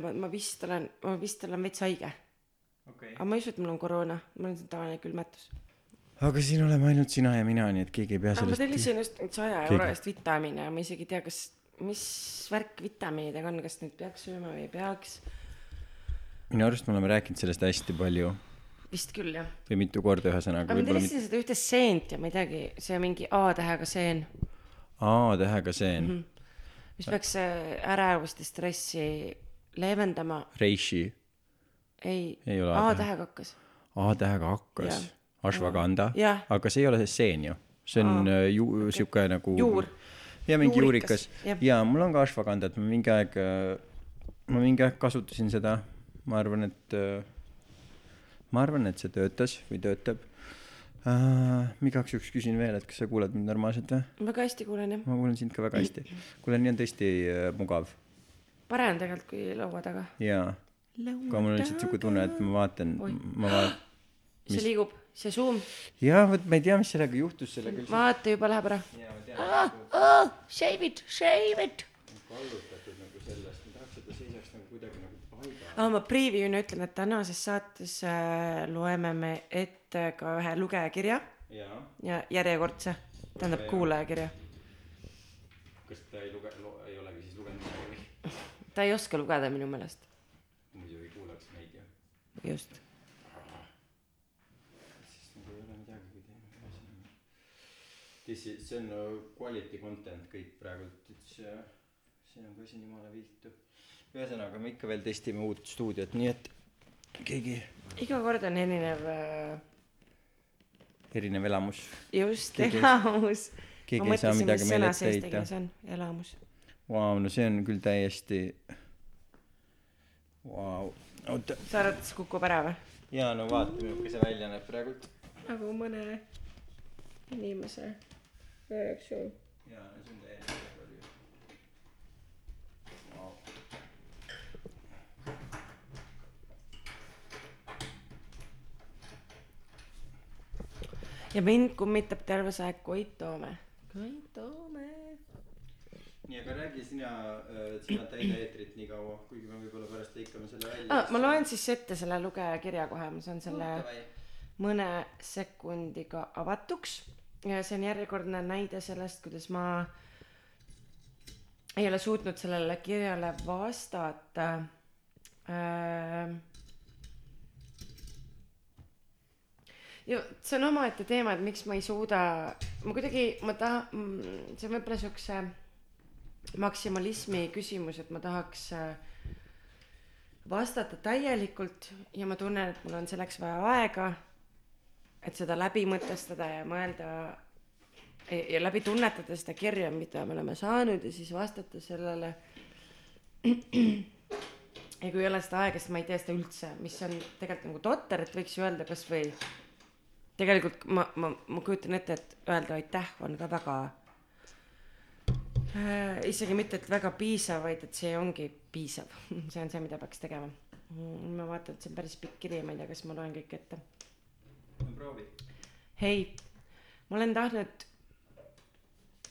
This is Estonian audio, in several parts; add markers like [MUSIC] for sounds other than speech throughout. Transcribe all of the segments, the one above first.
ütlema, et ma vist olen, ma vist olen veits haige. okei aga ma ei usu, et mul on koroona, mul on tavaline külmetus. aga siin oleme ainult sina ja mina, nii et keegi ei pea aga ma sellest tellisin just nüüd saja euro eest vitamiine ja ma isegi ei tea, kas, mis värk vitamiinidega on, kas neid peaks sööma või ei peaks. minu arust me oleme rääkinud sellest hästi palju vist küll jah. või mitu korda ühesõnaga aga ma tellisin seda ühte seent ja ma ei teagi, see on mingi A-tähega seen, A tähega seen mm, mis peaks ärevust ja stressi leevendama. Reishi ei, Ei A-tähega hakkas. A tähega hakkas ashwagandha, aga see ei ole see seen ju, see on Aa, äh, ju-, sihuke nagu juur. ja mingi Juurikas, juurikas ja mul on ka ashwagandhat, ma mingi aeg, ma mingi aeg kasutasin seda, ma arvan, et äh, ma arvan, et see töötas või töötab uh,. igaks juhuks küsin veel, et kas sa kuuled mind normaalselt või? väga hästi kuulen jah. ma kuulen sind ka väga hästi. kuule, nii on tõesti äh, mugav parem tegelikult kui laua taga. ja, aga mul on lihtsalt siuke tunne, et ma vaatan ma vaatan, [GASPS] see Mis- liigub, see suum, jaa, vot ma ei tea, mis sellega juhtus, sellega vaata juba läheb ära. jaa, ah, ah, shave it, shave it. kallutatud nagu sellest, ma tahaks, et ta seisaks nagu kuidagi nagu paigal. aga ma preview'na ütlen, et tänases saates äh, loeme me ette ka ühe lugejakirja jaa, ja järjekordse, tähendab Jaa. kuulajakirja. kas ta ei luge-, ei olegi siis lugenud midagi või? Ta ei oska lugeda minu meelest, muidu ei kuulaks meid ju. just. siis nagu ei ole midagi, kui teeme ühesõnaga. This is, see on quality content kõik praegult, et see, siin on ka siin jumala viltu. ühesõnaga, me ikka veel testime uut stuudiot, nii et keegi, iga kord on erinev äh, erinev elamus, just elamus. keegi ei saa midagi meile ette heita. see elamus. Vau, no see on küll täiesti, vau, oota, sa arvad, et see kukub ära või? jaa, no vaata, milline see välja näeb praegult. nagu mõne inimese reaktsioon. jaa, no see on täiesti palju. Vau. ja mind kummitab terve see aeg Koit Toome. Koit Toome. nii, aga räägi sina, sina täida eetrit nii kaua, kuigi me võib-olla pärast lõikame selle välja ah,. ma loen siis ette selle lugejakirja kohe, ma saan selle mõne sekundiga avatuks ja see on järjekordne näide sellest, kuidas ma ei ole suutnud sellele kirjale vastata äh,. ja see on omaette teema, et miks ma ei suuda, ma kuidagi, ma tahan, see on võib-olla siukse maksimalismi küsimus, et ma tahaks äh, vastata täielikult ja ma tunnen, et mul on selleks vaja aega, et seda läbi mõtestada ja mõelda ja läbi tunnetada seda kirja, mida me oleme saanud ja siis vastata sellele. ja kui ei ole seda aega, siis ma ei tee seda üldse, mis on tegelikult nagu totter, et võiks ju öelda kasvõi tegelikult ma, ma, ma kujutan ette, et öelda aitäh on ka väga äh, isegi mitte, et väga piisav, vaid et see ongi piisav. [LAUGHS] see on see, mida peaks tegema. ma vaatan, et see on päris pikk kiri, ma ei tea, kas ma loen kõik ette. proovi. hei, ma olen tahtnud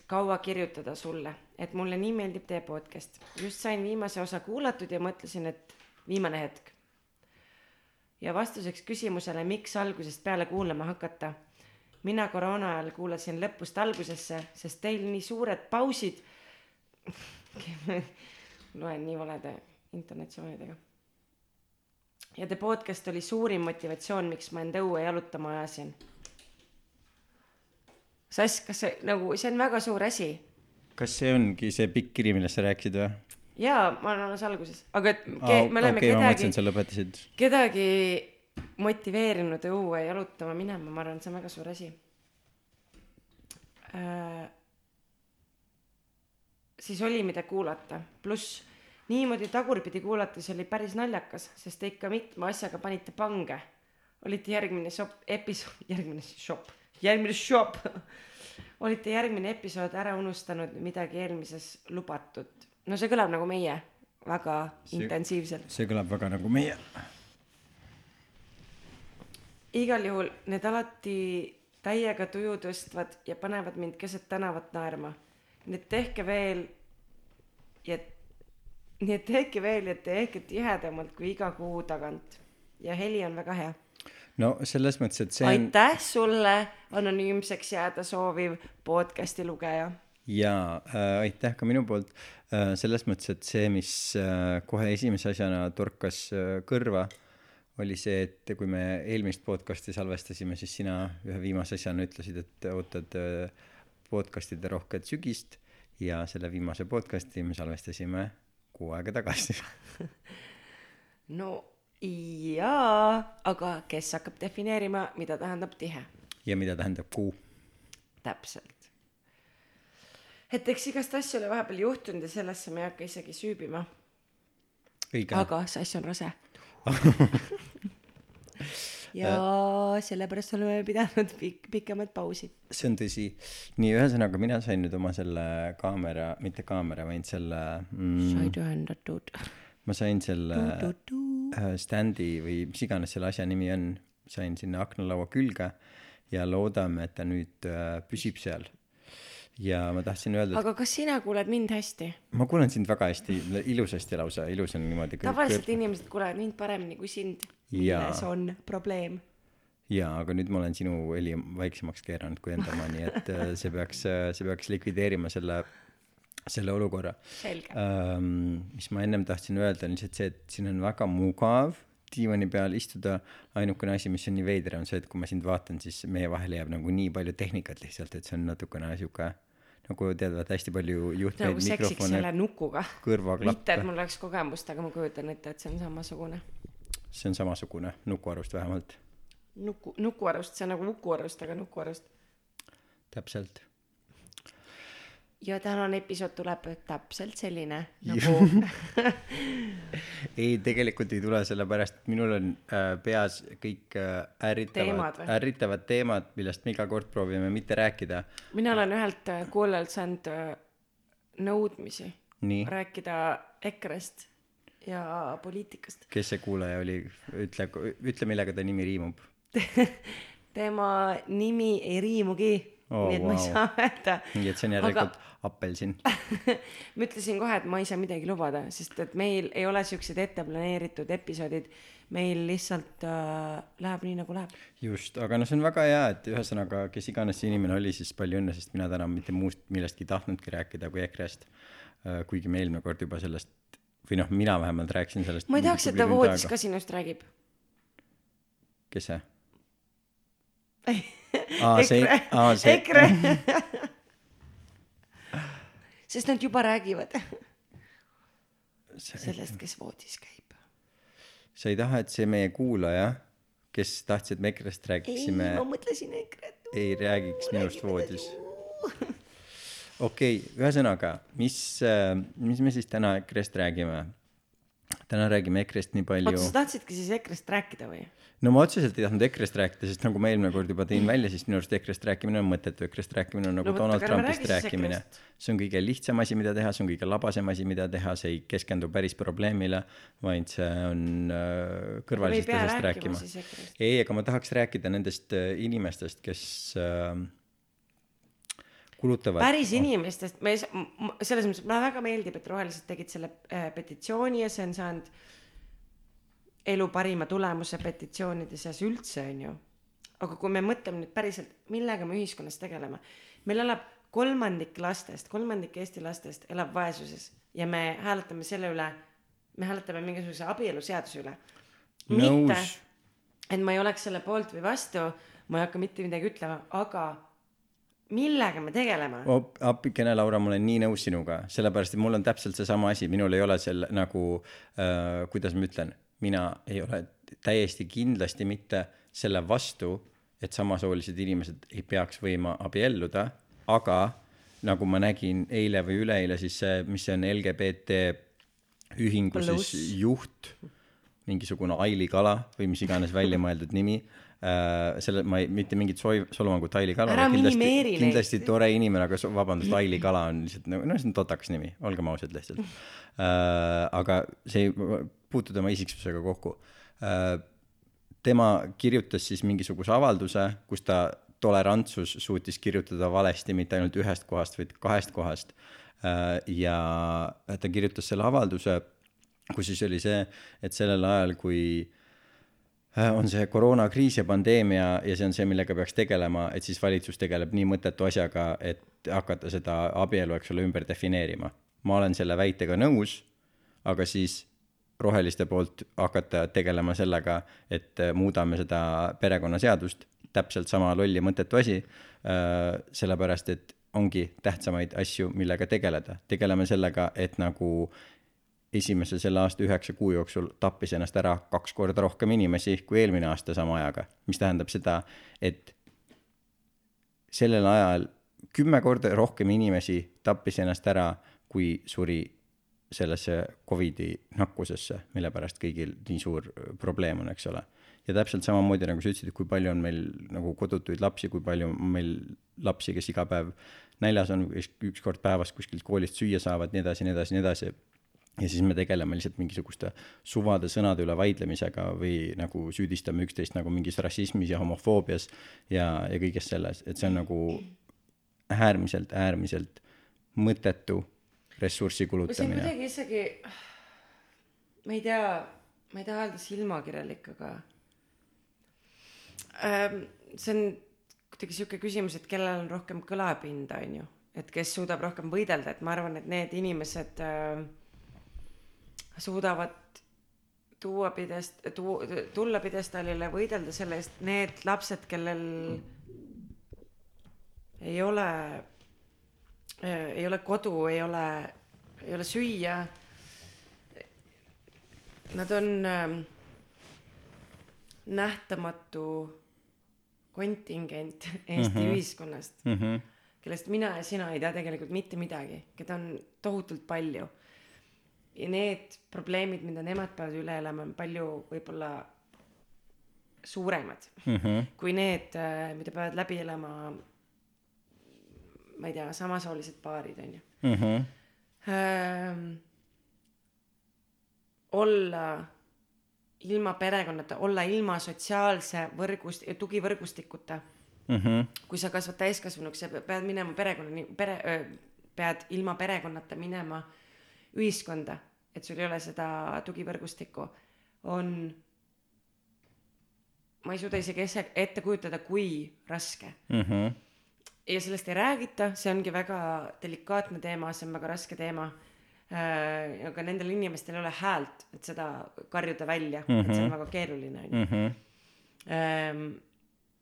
kaua kirjutada sulle, et mulle nii meeldib teie podcast. just sain viimase osa kuulatud ja mõtlesin, et viimane hetk. ja vastuseks küsimusele, miks algusest peale kuulama hakata, mina koroona ajal kuulasin lõpust algusesse, sest teil nii suured pausid. [LAUGHS] loen nii valede intonatsioonidega. ja The Podcast oli suurim motivatsioon, miks ma end õue jalutama ajasin. Sass, kas see nagu, see on väga suur asi kas see ongi see pikk kiri, millest sa rääkisid või? jaa, ma olen alles alguses, aga et ke, aa, me oleme ma kedagi kedagi motiveerinud õue jalutama minema, ma arvan, et see on väga suur asi äh,. siis oli, mida kuulata, pluss niimoodi tagurpidi kuulates oli päris naljakas, sest te ikka mitme asjaga panite pange. olite järgmine shop, episood, [LAUGHS] järgmine shop, järgmine shop [LAUGHS] olite järgmine episood ära unustanud midagi eelmises lubatud. no see kõlab nagu meie, väga See- intensiivselt. see kõlab väga nagu meie. Igal juhul need alati täiega tuju tõstvad ja panevad mind keset tänavat naerma. nii et tehke veel ja nii et tehke veel ja tehke tihedamalt kui iga kuu tagant. Ja heli on väga hea. No selles mõttes et see on aitäh sulle anonüümseks jääda sooviv podcast'i lugeja. Jaa äh, aitäh ka minu poolt. Äh, selles mõttes et see mis äh, kohe esimese asjana torkas äh, kõrva oli see et kui me eelmist podcast'i salvestasime siis sina ühe viimase asjana ütlesid et ootad äh, podcast'ide rohket sügist ja selle viimase podcast'i me salvestasime kuu aega tagasi. [LAUGHS] No jaa aga kes hakkab defineerima mida tähendab tihe? Ja mida tähendab kuu. Täpselt. Et eks igast asju ole vahepeal juhtunud ja sellesse ma ei hakka isegi süübima. Aga sass on rase ja sellepärast oleme pidanud pik- pikemat pausi. See on tõsi. Nii ühesõnaga mina sain nüüd oma selle kaamera mitte kaamera vaid selle mm, said ühendatud. ma sain selle Tu-tu-tu. äh, standi või mis iganes selle asja nimi on sain sinna aknalaua külge ja loodame et ta nüüd äh, püsib seal ja ma tahtsin öelda et aga kas sina kuuled mind hästi? Ma kuulen sind väga hästi ilusasti lausa. Ilus on niimoodi tavaliselt inimesed kuulevad mind paremini kui sind. Milles on probleem? Jaa aga nüüd ma olen sinu heli vaiksemaks keeranud kui enda oma nii [LAUGHS] et äh, see peaks äh, see peaks likvideerima selle selle olukorra. Ähm, mis ma ennem tahtsin öelda on lihtsalt see et siin on väga mugav diivani peal istuda ainukene asi mis on nii veider on see et kui ma sind vaatan siis meie vahele jääb nagu nii palju tehnikat lihtsalt et see on natukene sihuke nagu tead vaata hästi palju juhtmeid nagu seksiks selle nukuga. mitte et mul oleks kogemust aga ma kujutan ette et see on samasugune. See on samasugune nukuarust vähemalt. Nuku nukuarust see on nagu Uku-Arust aga Nuku-Arust. Täpselt ja tänane episood tuleb täpselt selline nagu [LAUGHS] ei tegelikult ei tule sellepärast et minul on äh, peas kõik äh, ärritavad ärritavad teemad millest me iga kord proovime mitte rääkida. Mina olen ühelt äh, kuulajalt saanud äh, nõudmisi nii. rääkida EKRE-st ja poliitikast. Kes see kuulaja oli? Ütle ütle millega ta nimi riimub. [LAUGHS] Tema nimi ei riimugi Oo, nii et ma ei saa [LAUGHS] öelda. Nii et see on järelikult aga... apelsin [LAUGHS] ma ütlesin kohe et ma ei saa midagi lubada sest et meil ei ole siuksed ette planeeritud episoodid. Meil lihtsalt äh, läheb nii nagu läheb. Just aga no see on väga hea et ühesõnaga kes iganes see inimene oli siis palju õnne sest mina täna mitte muust millestki ei tahtnudki rääkida kui EKRE-st. Äh, kuigi me eelmine kord juba sellest või noh mina vähemalt rääkisin sellest ma ei tahaks et ta voodis ka sinust räägib. Kes see [LAUGHS] EKRE. EKRE. [LAUGHS] Sest nad juba räägivad [LAUGHS] sellest kes voodis käib. Sa ei taha et see meie kuulaja kes tahtis et me EKRE-st ei räägiksime ma mõtlesin EKRE-t. ei räägiks minust voodis. okei okay, ühesõnaga mis äh, mis me siis täna EKRE-st räägime täna räägime EKRE-st nii palju. Oota sa tahtsidki siis EKRE-st rääkida või? No ma otseselt ei tahtnud EKRE-st rääkida sest nagu ma eelmine kord juba tõin välja siis minu arust EKRE-st rääkimine on mõttetu. EKRE-st rääkimine on nagu No Donald Trumpist rääkimine. See on kõige lihtsam asi mida teha see on kõige labasem asi mida teha see ei keskendu päris probleemile vaid see on äh, kõrvalisest asjast rääkima ei aga ma tahaks rääkida nendest äh, inimestest kes äh, kulutavad. Päris inimestest. Me selles mõttes mulle väga meeldib et rohelised tegid selle äh, petitsiooni ja see on saanud elu parima tulemuse petitsioonide seas üldse onju. Aga kui me mõtleme nüüd päriselt millega me ühiskonnas tegeleme meil elab kolmandik lastest kolmandik eesti lastest elab vaesuses ja me hääletame selle üle me hääletame mingisuguse abieluseaduse üle. Mitte et ma ei oleks selle poolt või vastu ma ei hakka mitte midagi ütlema aga millega me tegeleme? Appikene Laura ma olen nii nõus sinuga sellepärast et mul on täpselt seesama asi minul ei ole selle nagu äh, kuidas ma ütlen mina ei ole täiesti kindlasti mitte selle vastu et samasoolised inimesed ei peaks võima abielluda aga nagu ma nägin eile või üleeile siis see mis see on LGBT ühingu siis juht mingisugune Aili Kala või mis iganes väljamõeldud nimi äh, selle ma ei mitte mingit soi- solvangut Aili Kalale Ära kindlasti minimeeri neid. kindlasti tore inimene aga vabandust Aili Kala on lihtsalt nagu noh see on totakas nimi olgem ausad lihtsalt äh, aga see ei puutu tema isiksusega kokku äh, tema kirjutas siis mingisuguse avalduse kus ta tolerantsus suutis kirjutada valesti mitte ainult ühest kohast, vaid kahest kohast. Äh, ja ta kirjutas selle avalduse, kus siis oli see, et sellel ajal, kui äh, on see koroonakriis ja pandeemia ja see on see, millega peaks tegelema, et siis valitsus tegeleb nii mõttetu asjaga, et hakata seda abielu, eks ole, ümber defineerima. ma olen selle väitega nõus, aga siis roheliste poolt hakata tegelema sellega, et äh, muudame seda perekonnaseadust, täpselt sama loll ja mõttetu asi, äh, sellepärast et ongi tähtsamaid asju, millega tegeleda. tegeleme sellega, et nagu esimese selle aasta üheksa kuu jooksul tappis ennast ära kaks korda rohkem inimesi kui eelmine aasta sama ajaga, mis tähendab seda, et sellel ajal kümme korda rohkem inimesi tappis ennast ära, kui suri sellesse Covidi nakkusesse, mille pärast kõigil nii suur probleem on, eks ole. ja täpselt samamoodi, nagu sa ütlesid, et kui palju on meil nagu kodutuid lapsi, kui palju on meil lapsi, kes iga päev näljas on, üks kord päevas kuskilt koolist süüa saavad, nii edasi, nii edasi, nii edasi ja siis me tegeleme lihtsalt mingisuguste suvade sõnade üle vaidlemisega või nagu süüdistame üksteist nagu mingis rassismis ja homofoobias ja, ja kõiges selles, et see on nagu äärmiselt, äärmiselt mõttetu ressursi kulutamine. kuidagi isegi, ma ei tea, ma ei taha öelda silmakirjalik, aga ähm, see on kuidagi sihuke küsimus, et kellel on rohkem kõlapinda, on ju, et kes suudab rohkem võidelda, et ma arvan, et need inimesed äh, suudavad tuua pidest-, tuu-, tulla pidestaalile, võidelda selle eest, need lapsed, kellel ei ole Äh, ei ole kodu, ei ole, ei ole süüa. Nad on äh, nähtamatu kontingent Eesti mm -hmm. ühiskonnast mm, -hmm. kellest mina ja sina ei tea tegelikult mitte midagi, keda on tohutult palju. Ja need probleemid, mida nemad peavad üle elama, on palju võib-olla suuremad mm -hmm. kui need, äh, mida peavad läbi elama ma ei tea, samasoolised paarid, on ju mm. -hmm. Ähm, olla ilma perekonnata, olla ilma sotsiaalse võrgust-, tugivõrgustikuta mm. -hmm. kui sa kasvad täiskasvanuks, sa pead minema perekonnani, pere, pead ilma perekonnata minema ühiskonda, et sul ei ole seda tugivõrgustikku, on ma ei suuda isegi ette kujutada, kui raske mm. -hmm ja sellest ei räägita, see ongi väga delikaatne teema, see on väga raske teema. Äh, aga nendel inimestel ei ole häält, et seda karjuda välja mm, -hmm. et see on mhm. väga keeruline on ju. Mhm. Ähm,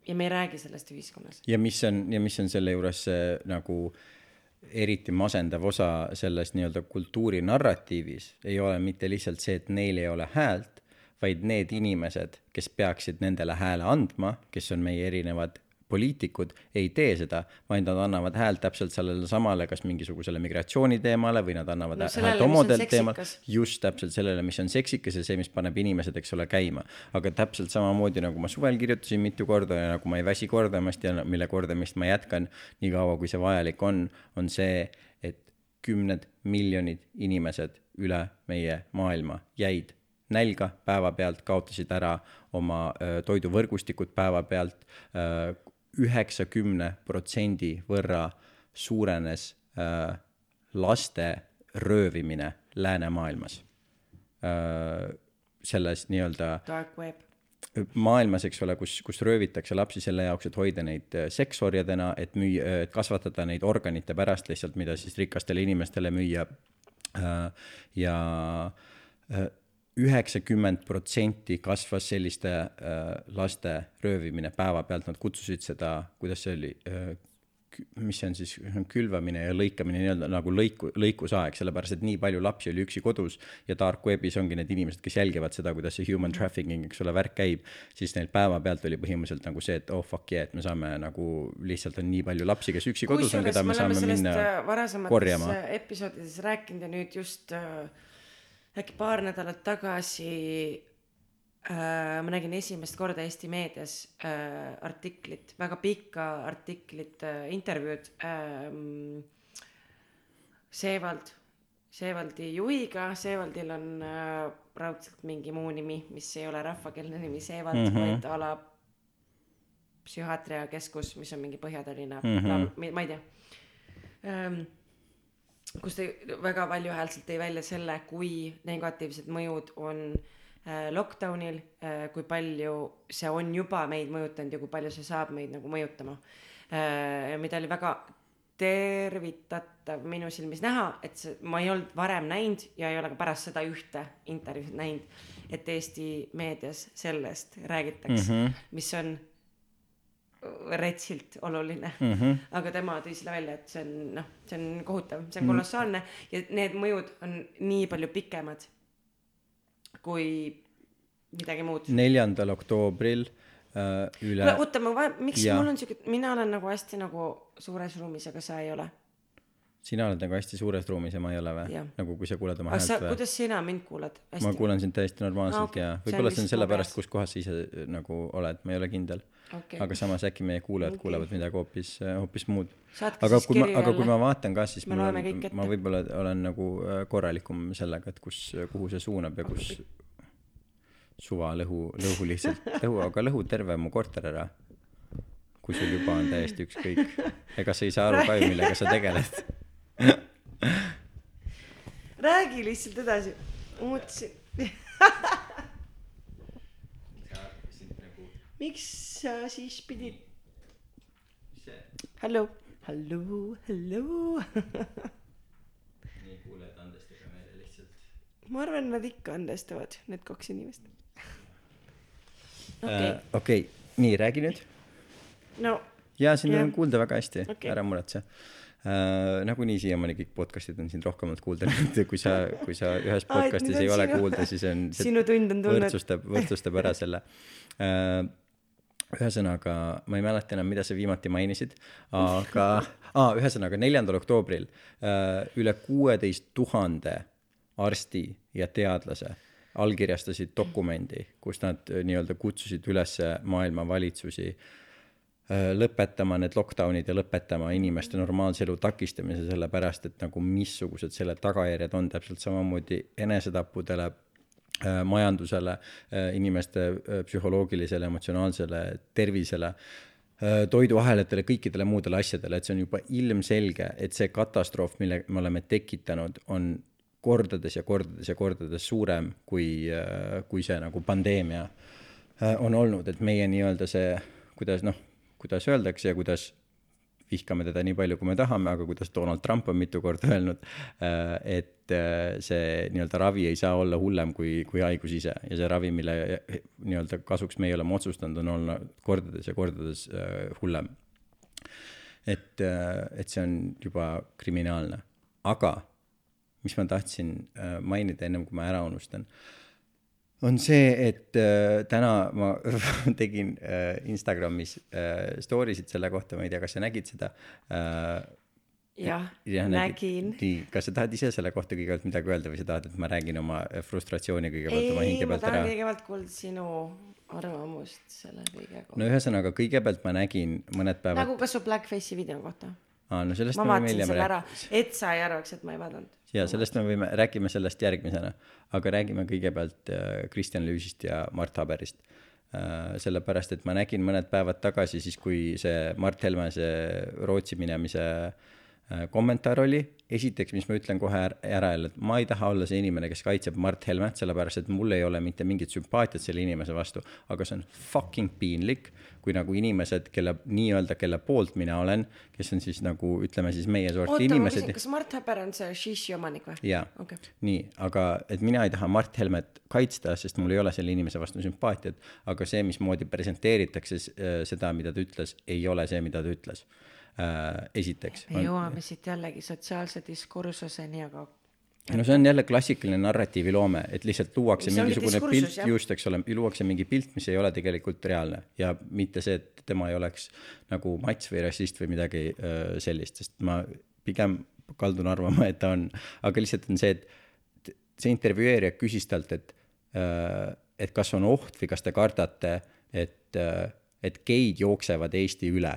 ja me ei räägi sellest ühiskonnas. ja mis on, ja mis on selle juures see nagu eriti masendav osa selles nii-öelda kultuurinarratiivis ei ole mitte lihtsalt see, et neil ei ole häält, vaid need inimesed, kes peaksid nendele hääle andma, kes on meie erinevad poliitikud ei tee seda, vaid nad annavad häält täpselt sellele samale, kas mingisugusele migratsiooniteemale või nad annavad no, häält homodel teemal, just täpselt sellele, mis on seksikas ja see, mis paneb inimesed, eks ole, käima. aga täpselt samamoodi, nagu ma suvel kirjutasin mitu korda ja nagu ma ei väsi kordamast ja mille kordamist ma jätkan nii kaua, kui see vajalik on, on see, et kümned miljonid inimesed üle meie maailma jäid nälga päevapealt, kaotasid ära oma toiduvõrgustikud päevapealt, üheksakümne protsendi võrra suurenes äh, laste röövimine läänemaailmas äh,. selles nii-öelda maailmas, eks ole, kus, kus röövitakse lapsi selle jaoks, et hoida neid äh, seksorjadena, et müüa, et kasvatada neid organite pärast lihtsalt, mida siis rikastele inimestele müüa ja üheksakümmend protsenti kasvas selliste äh, laste röövimine päevapealt, nad kutsusid seda, kuidas see oli äh,, mis see on siis, külvamine ja lõikamine nii-öelda nagu lõiku, lõikusaeg, sellepärast et nii palju lapsi oli üksi kodus ja dark webis ongi need inimesed, kes jälgivad seda, kuidas see human trafficking, eks ole, värk käib, siis neil päevapealt oli põhimõtteliselt nagu see, et oh fuck yeah, et me saame nagu, lihtsalt on nii palju lapsi, kes üksi kodus on, keda me saame minna äh, korjama. episoodides rääkinud ja nüüd just äh, äkki paar nädalat tagasi äh, ma nägin esimest korda Eesti meedias äh, artiklit, väga pikka artiklit äh,, intervjuud äh, Seevald, Seevaldi juhiga, Seevaldil on äh, raudselt mingi muu nimi, mis ei ole rahvakeelne nimi Seevald mm, -hmm. vaid a la psühhiaatriakeskus, mis on mingi Põhja-Tallinna Mhm. mm, -hmm. ma ei tea ähm,. Kus ta väga valjuhäälselt tõi välja selle, kui negatiivsed mõjud on äh, lockdownil äh,, kui palju see on juba meid mõjutanud ja kui palju see saab meid nagu mõjutama äh,. mida oli väga tervitatav minu silmis näha, et see, ma ei olnud varem näinud ja ei ole ka pärast seda ühte intervjuud näinud, et Eesti meedias sellest räägitakse mm, -hmm. mis on retsilt oluline mm. -hmm. aga tema tõi selle välja, et see on noh, see on kohutav, see on kolossaalne ja need mõjud on nii palju pikemad kui midagi muud. neljandal oktoobril äh, üle kuule, oota, ma vajan, miks Jaa. mul on siuke, mina olen nagu hästi nagu suures ruumis, aga sa ei ole. sina oled nagu hästi suures ruumis ja ma ei ole või nagu kui sa kuuled oma häält või? kuidas sina mind kuulad? ma kuulen sind täiesti normaalselt Aa, ah, okei. ja on võib-olla see on mu sellepärast, kus kohas sa ise äh, nagu oled, ma ei ole kindel okei. Aga samas äkki meie kuulajad Okei. kuulevad midagi hoopis hoopis muud. Aga kui ma aga kui ma vaatan ka siis mul on ma võib-olla olen nagu äh, korralikum sellega et kus kuhu see suunab ja kus suva lõhu lõhu lihtsalt [LAUGHS] lõhu aga lõhu terve mu korter ära kui sul juba on täiesti ükskõik. Ega sa ei saa aru ka ju millega sa tegeled. [LAUGHS] Räägi lihtsalt edasi. Ma [LAUGHS] mõtlesin miks sa siis pidid hallo. Hallo hallo. [LAUGHS] Nii kuulajad andestage meile lihtsalt. Ma arvan nad ikka andestavad need kaks inimest. Okei. okei. Nii räägi nüüd. No jaa sind Jah. on kuulda väga hästi. Okei. okay. ära muretse. Äh, nagunii siiamaani kõik podcast'id on sind rohkemalt kuulda [LAUGHS] nüüd kui sa kui sa ühes et podcast'is ei ole sinu- kuulda siis on [LAUGHS] see sinu tund on tulnud võrdsustab võrdsustab ära selle. Äh, ühesõnaga ma ei mäleta enam mida sa viimati mainisid aga aa ühesõnaga neljandal oktoobril äh, üle kuueteist tuhande arsti ja teadlase allkirjastasid dokumendi kus nad äh, nii-öelda kutsusid üles maailma valitsusi äh, lõpetama need lockdown'id ja lõpetama inimeste normaalse elu takistamise sellepärast et nagu missugused selle tagajärjed on täpselt samamoodi enesetappudele majandusele äh, inimeste äh, psühholoogilisele emotsionaalsele tervisele äh, toiduahelatele kõikidele muudele asjadele. Et see on juba ilmselge et see katastroof mille me oleme tekitanud on kordades ja kordades ja kordades suurem kui äh, kui see nagu pandeemia äh, on olnud. Et meie nii-öelda see kuidas noh kuidas öeldakse ja kuidas vihkame teda nii palju kui me tahame aga kuidas Donald Trump on mitu korda öelnud äh, et äh, see nii-öelda ravi ei saa olla hullem kui kui haigus ise. Ja see ravi mille eh, nii-öelda kasuks meie oleme otsustanud on olla kordades ja kordades äh, hullem. Et äh, et see on juba kriminaalne. Aga mis ma tahtsin mainida ennem kui ma ära unustan on see et täna ma [LAUGHS] tegin Instagramis story sid selle kohta ma ei tea kas sa nägid seda äh, jah jah, nägin. nii kas sa tahad ise selle kohta kõigepealt midagi öelda või sa tahad et ma räägin oma äh, frustratsiooni kõigepealt oma ei hinge ma pealt tahan ära? kõigepealt kuulda sinu arvamust selle kõige kohta. No ühesõnaga kõigepealt ma nägin mõned päevad nagu ka su Blackface'i video kohta? Aa no sellest ma vaatasin selle ära et sa ei arvaks et ma ei vaadanud. Ja sellest me võime räägime sellest järgmisena. Aga räägime kõigepealt äh, Kristjan Lüüsist ja Mart Haberist. Äh, sellepärast et ma nägin mõned päevad tagasi siis kui see Mart Helme see Rootsi minemise äh, kommentaar oli esiteks mis ma ütlen kohe är- ära jälle et ma ei taha olla see inimene kes kaitseb Mart Helmet sellepärast et mul ei ole mitte mingit sümpaatiat selle inimese vastu aga see on fucking piinlik kui nagu inimesed kelle nii-öelda kelle poolt mina olen kes on siis nagu ütleme siis meie sorti oota inimesed kas Mart Häber on see Shishi omanik või? Jaa. Okei. Nii aga et mina ei taha Mart Helmet kaitsta sest mul ei ole selle inimese vastu sümpaatiat aga see mismoodi presenteeritakse äh, seda mida ta ütles ei ole see mida ta ütles. äh, esiteks. Me jõuame siit jällegi sotsiaalse diskursuseni aga no see on jälle klassikaline narratiiviloome et lihtsalt luuakse mingisugune pilt jah. just eks ole luuakse mingi pilt mis ei ole tegelikult reaalne. Ja mitte see et tema ei oleks nagu mats või rassist või midagi äh, sellist sest ma pigem kaldun arvama et ta on. Aga lihtsalt on see et see intervjueerija küsis talt et äh, et kas on oht või kas te kardate et äh, et geid jooksevad Eesti üle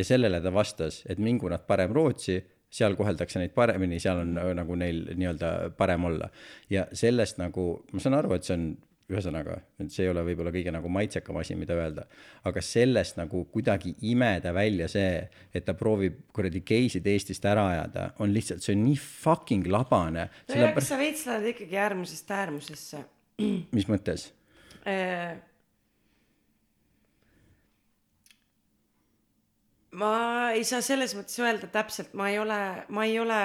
ja sellele ta vastas, et mingu nad parem Rootsi, seal koheldakse neid paremini, seal on äh, nagu neil nii-öelda parem olla. ja sellest nagu, ma saan aru, et see on ühesõnaga, et see ei ole võib-olla kõige nagu maitsekam asi, mida öelda, aga sellest nagu kuidagi imeda välja see, et ta proovib kuradi geisid Eestist ära ajada, on lihtsalt, see on nii fucking labane, no ja kas sellepärast, sa veits lähed ikkagi äärmusest äärmusesse mis mõttes? Ma ei saa selles mõttes öelda täpselt, ma ei ole, ma ei ole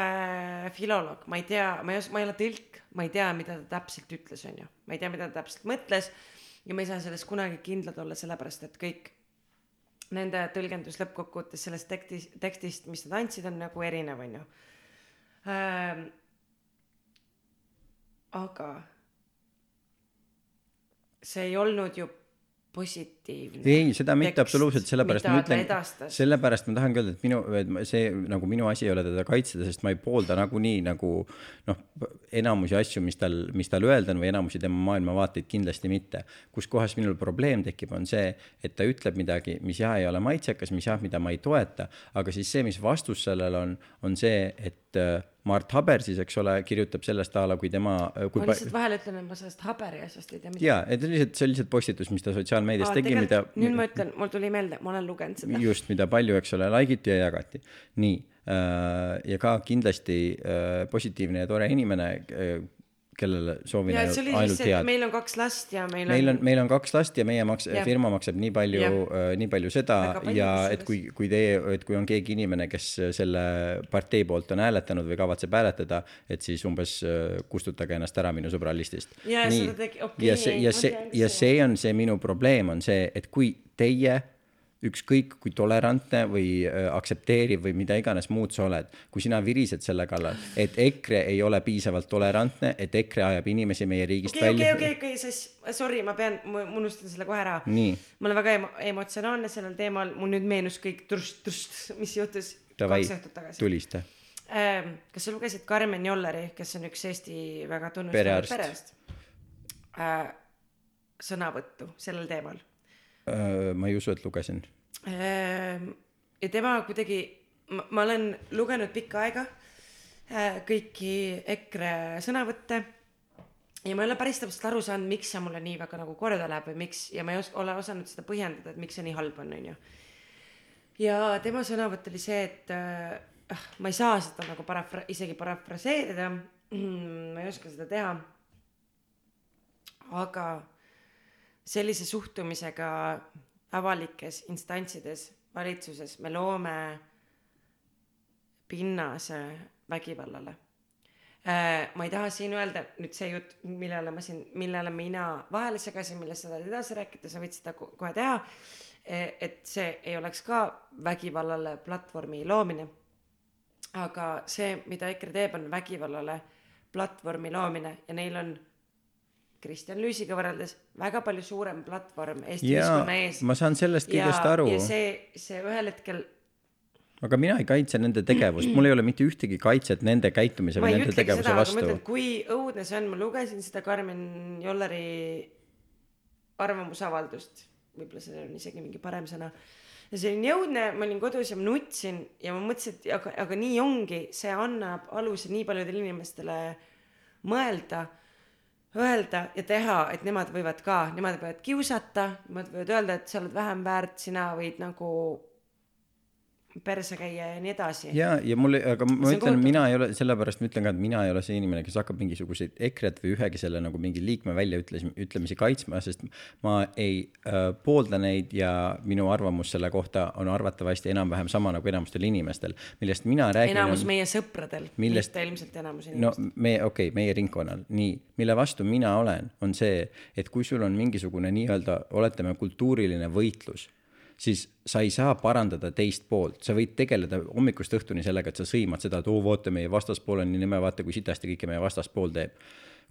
filoloog, ma ei tea, ma ei os-, ma ei ole tõlk, ma ei tea, mida ta täpselt ütles, onju. ma ei tea, mida ta täpselt mõtles ja ma ei saa selles kunagi kindlad olla, sellepärast et kõik nende tõlgendus lõppkokkuvõttes sellest tekstis, tekstist, mis nad andsid, on nagu erinev, onju ähm,. aga see ei olnud ju positiivne. ei, seda mitte absoluutselt, sellepärast ma ütlen sellepärast ma tahangi öelda, et minu, see nagu minu asi ei ole teda kaitseda, sest ma ei poolda nagunii nagu noh, enamusi asju, mis tal, mis tal öelda on või enamusi tema maailmavaateid kindlasti mitte. kus kohas minul probleem tekib, on see, et ta ütleb midagi, mis jah, ei ole maitsekas, mis jah, mida ma ei toeta, aga siis see, mis vastus sellele on, on see, et Mart Haber siis, eks ole, kirjutab sellest a la, kui tema, kui ma lihtsalt vahele ütlen, et ma sellest haberi asjast ei tea midagi. jaa, et lihtsalt see on lihtsalt postitus, mis ta sotsiaalmeedias tegi, mida nüüd ma ütlen, mul tuli meelde, ma olen lugenud seda. just, mida palju, eks ole, like iti ja jagati. nii, ja ka kindlasti äh, positiivne ja tore inimene, kellele soovin ja ainult ainult head. meil on kaks last ja meil on, meil on, meil on kaks last ja meie maks- firma maksab nii palju Jah., nii palju seda palju ja kusjuures. et kui, kui teie, et kui on keegi inimene, kes selle partei poolt on hääletanud või kavatseb hääletada, et siis umbes äh, kustutage ennast ära minu sõbra listist. Ja tegi- okei, ja see, ja see ja see on see minu probleem on see, et kui teie ükskõik kui tolerantne või äh, aktsepteeriv või mida iganes muud sa oled, kui sina virised selle kallal, et EKRE ei ole piisavalt tolerantne, et EKRE ajab inimesi meie riigist okei, okei, välja okei, okei, siis sorry, ma pean, ma unustan selle kohe ära. ma olen väga emo- emotsionaalne sellel teemal, mul nüüd meenus kõik trust, trust, mis juhtus davai kaks õhtut, tagasi. tulista. kas sa lugesid Karmen Jolleri, kes on üks Eesti väga tunnustatud Perearst. perearst äh,, sõnavõttu sellel teemal Äh, ma ei usu, et lugesin. Ehm, ja tema kuidagi, ma olen lugenud pikka aega äh, kõiki EKRE sõnavõtte ja ma ei ole päris täpselt aru saanud, miks see mulle nii väga nagu korda läheb või miks ja ma ei os- ole osanud seda põhjendada, et miks see nii halb on, onju. ja tema sõnavõtt oli see, et äh, ah, ma ei saa seda nagu parafra-, isegi parafraseerida, ma ei oska seda teha. aga sellise suhtumisega avalikes instantsides, valitsuses me loome pinnase vägivallale. ma ei taha siin öelda nüüd see jutt, millele ma siin, millele mina vahele segasin, millest sa tahad edasi rääkida, sa võid seda ko- kohe teha. et see ei oleks ka vägivallale platvormi loomine. aga see, mida EKRE teeb, on vägivallale platvormi loomine ja neil on Kristjan Lüüsiga võrreldes väga palju suurem platvorm Eesti ühiskonna ees. ma saan sellest kõigest aru. ja see, see ühel hetkel aga mina ei kaitse nende tegevust, mul ei ole mitte ühtegi kaitset nende käitumise või nende tegevuse seda, vastu. kui õudne see on, ma lugesin seda Karmen Jolleri arvamusavaldust, võib-olla see on isegi mingi parem sõna. ja see oli nii õudne, ma olin kodus ja ma nutsin ja ma mõtlesin, et aga, aga nii ongi, see annab aluse nii paljudele inimestele mõelda, öelda ja teha, et nemad võivad ka, nemad võivad kiusata, nemad võivad öelda, et sa oled vähem väärt, sina võid nagu perse käia ja nii edasi. ja, ja mul, aga ma See on ütlen, mina ei ole, sellepärast ma ütlen ka, et mina ei ole see inimene, kes hakkab mingisuguseid EKRE-t või ühegi selle nagu mingi liikme väljaütlemisi, ütlemisi kaitsma, sest ma ei äh, poolda neid ja minu arvamus selle kohta on arvatavasti enam-vähem sama nagu enamustel inimestel, millest mina räägin. enamus meie sõpradel, Millest- mitte ilmselt enamus no inimestel. me, okei okay,, meie ringkonnal, nii, mille vastu mina olen, on see, et kui sul on mingisugune nii-öelda, oletame, kultuuriline võitlus, siis sa ei saa parandada teist poolt, sa võid tegeleda hommikust õhtuni sellega, et sa sõimad seda, et oo, vaata meie vastaspool on nii nõme, vaata kui sitasti kõike meie vastaspool teeb.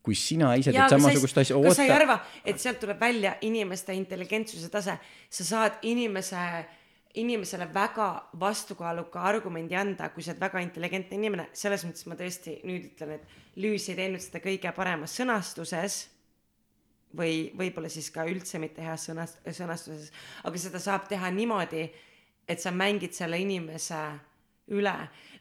kui sina ise teed samasugust asja, kas sa ei arva, et sealt tuleb välja inimeste intelligentsuse tase, sa saad inimese, inimesele väga vastukaaluka argumendi anda, kui sa oled väga intelligentne inimene, selles mõttes ma tõesti nüüd ütlen, et Lüüs ei teinud seda kõige paremas sõnastuses või võib-olla siis ka üldse mitte heas sõnast-, sõnastuses, aga seda saab teha niimoodi, et sa mängid selle inimese üle.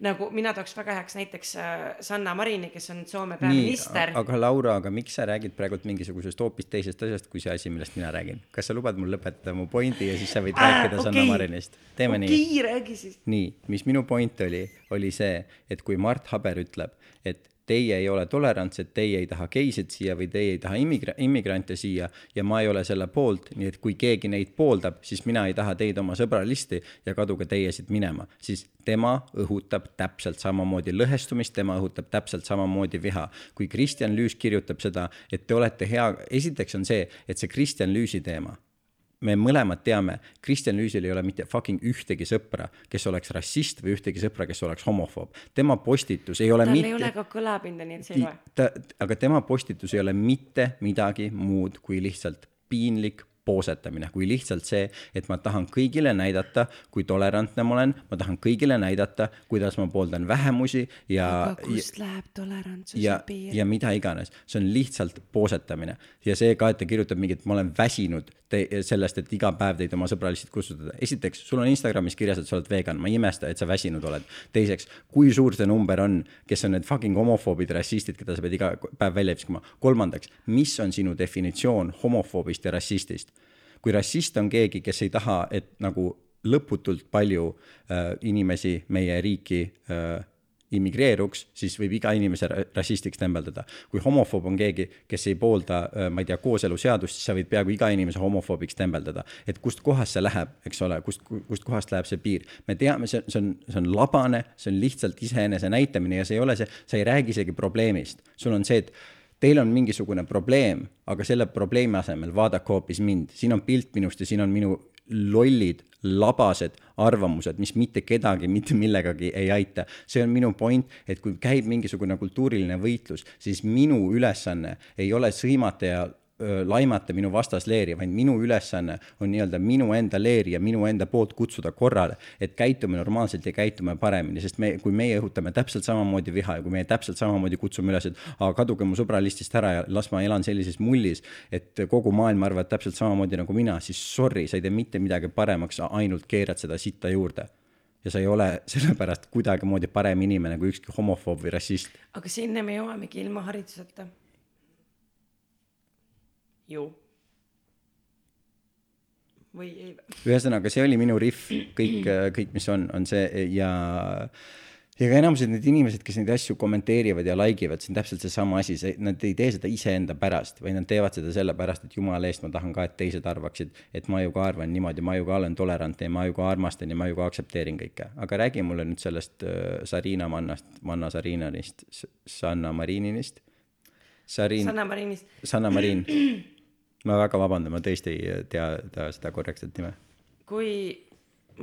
nagu mina tooks väga heaks näiteks äh, Sanna Marini, kes on Soome nii, peaminister. aga Laura, aga miks sa räägid praegult mingisugusest hoopis teisest asjast, kui see asi, millest mina räägin? kas sa lubad mul lõpetada mu pointi ja siis sa võid Aa, rääkida Sanna okei. Marinist? teeme nii. okei, räägi siis. nii, mis minu point oli, oli see, et kui Mart Haber ütleb, et teie ei ole tolerantsed, teie ei taha geisid siia või teie ei taha immigra-, immigrante siia ja ma ei ole selle poolt, nii et kui keegi neid pooldab, siis mina ei taha teid oma sõbralisti ja kaduge teie siit minema, siis tema õhutab täpselt samamoodi lõhestumist, tema õhutab täpselt samamoodi viha. kui Kristjan Lüüs kirjutab seda, et te olete hea, esiteks on see, et see Kristjan Lüüsi teema me mõlemad teame, Kristjan Lüüsil ei ole mitte fucking ühtegi sõpra, kes oleks rassist või ühtegi sõpra, kes oleks homofoob. tema postitus ei ole tal mitte ei ole ka kõlapinda, nii et see ei loe. ta, aga tema postitus ei ole mitte midagi muud kui lihtsalt piinlik poosetamine, kui lihtsalt see, et ma tahan kõigile näidata, kui tolerantne ma olen, ma tahan kõigile näidata, kuidas ma pooldan vähemusi ja aga kust läheb tolerantsuse ja, piir? ja mida iganes, see on lihtsalt poosetamine ja see ka, et ta kirjutab mingit, ma olen väsinud te, sellest, et iga päev teid oma sõbraliselt kutsutada. esiteks, sul on Instagramis kirjas, et sa oled vegan, ma ei imesta, et sa väsinud oled. teiseks, kui suur see number on, kes on need fucking homofoobid, rassistid, keda sa pead iga päev välja viskama. kolmandaks, mis on sinu definitsioon homofoobist ja rassistist? Kui rassist on keegi, kes ei taha, et nagu lõputult palju äh, inimesi meie riiki äh, immigreeruks, siis võib iga inimese ra- rassistiks tembeldada. kui homofoob on keegi, kes ei poolda, ma ei tea, kooseluseadust, siis sa võid peaaegu iga inimese homofoobiks tembeldada. et kust kohast see läheb, eks ole, kust, kust kohast läheb see piir. me teame, see, see on, see on labane, see on lihtsalt iseenese näitamine ja see ei ole see, sa ei räägi isegi probleemist. sul on see, et teil on mingisugune probleem, aga selle probleemi asemel vaadake hoopis mind, siin on pilt minust ja siin on minu lollid, labased arvamused, mis mitte kedagi mitte millegagi ei aita. see on minu point, et kui käib mingisugune kultuuriline võitlus, siis minu ülesanne ei ole sõimata ja laimata minu vastasleeri, vaid minu ülesanne on nii-öelda minu enda leeri ja minu enda poolt kutsuda korrale, et käitume normaalselt ja käitume paremini, sest me, kui meie õhutame täpselt samamoodi viha ja kui meie täpselt samamoodi kutsume üles, et aga kaduge mu sõbralistist ära ja las ma elan sellises mullis, et kogu maailm arvab täpselt samamoodi nagu mina, siis sorry, sa ei tee mitte midagi paremaks, sa ainult keerad seda sitta juurde. ja sa ei ole sellepärast kuidagimoodi parem inimene kui ükski homofoob või rassist. aga sinna me jõuamegi ilma hariduseta. ju. või ei või? [LAUGHS] ühesõnaga, see oli minu riff, kõik, [CLEARS THROAT] kõik, mis on, on see ja ja ka enamused need inimesed, kes neid asju kommenteerivad ja like ivad, see on täpselt seesama asi, see, nad ei tee seda iseenda pärast, vaid nad teevad seda sellepärast, et jumala eest ma tahan ka, et teised arvaksid, et ma ju ka arvan niimoodi, ma ju ka olen tolerantne ja ma ju ka armastan ja ma ju ka aktsepteerin kõike. aga räägi mulle nüüd sellest äh, Sarina Mannast, Manna Sarinanist, Sanna Marininist. Sarin, Sanna Marinist. Sanna Marin. [CLEARS THROAT] ma väga vabandan, ma tõesti ei tea, tea seda korrektset nime kui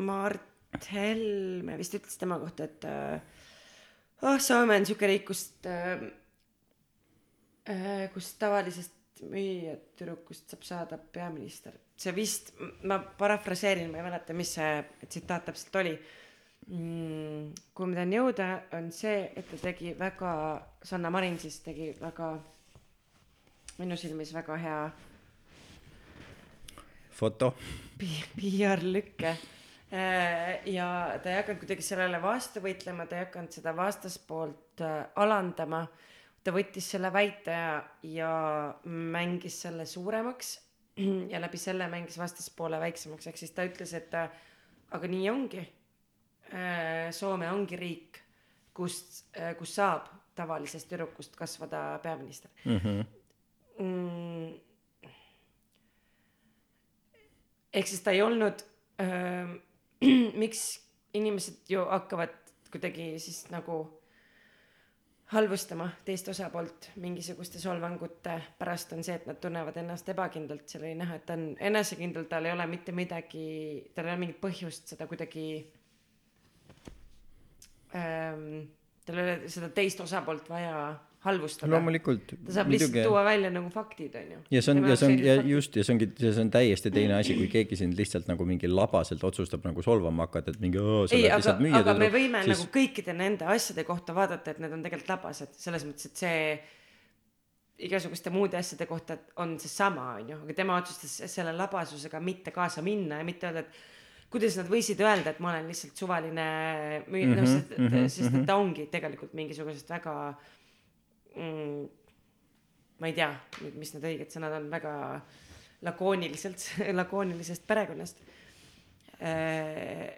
Mart Helme vist ütles tema kohta, et äh, oh, Soome on siuke riik, kust äh,, äh, kus tavalisest müüjatüdrukust saab saada peaminister. see vist, ma parafraseerin, ma ei mäleta, mis see tsitaat täpselt oli mm,. kuhu ma tahan jõuda, on see, et ta tegi väga, Sanna Marin siis tegi väga, minu silmis väga hea foto. PR-lükke. ja ta ei hakanud kuidagi sellele vastu võitlema, ta ei hakanud seda vastaspoolt äh, alandama. ta võttis selle väite ja, ja mängis selle suuremaks [CLEARS THROAT] ja läbi selle mängis vastaspoole väiksemaks, ehk siis ta ütles, et äh, aga nii ongi. Soome ongi riik, kust, kus saab tavalisest tüdrukust kasvada peaminister mm. -hmm. mm,. Ehk siis ta ei olnud äh, [CLEARS THROAT] miks inimesed ju hakkavad kuidagi siis nagu halvustama teist osapoolt mingisuguste solvangute pärast on see, et nad tunnevad ennast ebakindlalt, seal oli näha, et ta on enesekindel, tal ei ole mitte midagi, tal ei ole mingit põhjust seda kuidagi ähm,. tal ei ole seda teist osapoolt vaja halvustada. loomulikult. ta saab lihtsalt tuua välja nagu faktid, onju. ja see on, ja see on ja just ja see ongi, see on täiesti teine asi, kui keegi sind lihtsalt nagu mingi labaselt otsustab nagu solvama hakata, et mingi oo, sa aga lihtsalt, müüja aga me võime siis... nagu kõikide nende asjade kohta vaadata, et need on tegelikult labased, selles mõttes, et see igasuguste muude asjade kohta on seesama, onju, aga tema otsustas selle labasusega mitte kaasa minna ja mitte öelda, et kuidas nad võisid öelda et ma olen lihtsalt suvaline müü- noh sest mhm, et mhm, sest et ta ongi tegelikult mingisugusest väga mm, ma ei tea nüüd mis need õiged sõnad on väga lakooniliselt [LAUGHS] lakoonilisest perekonnast äh,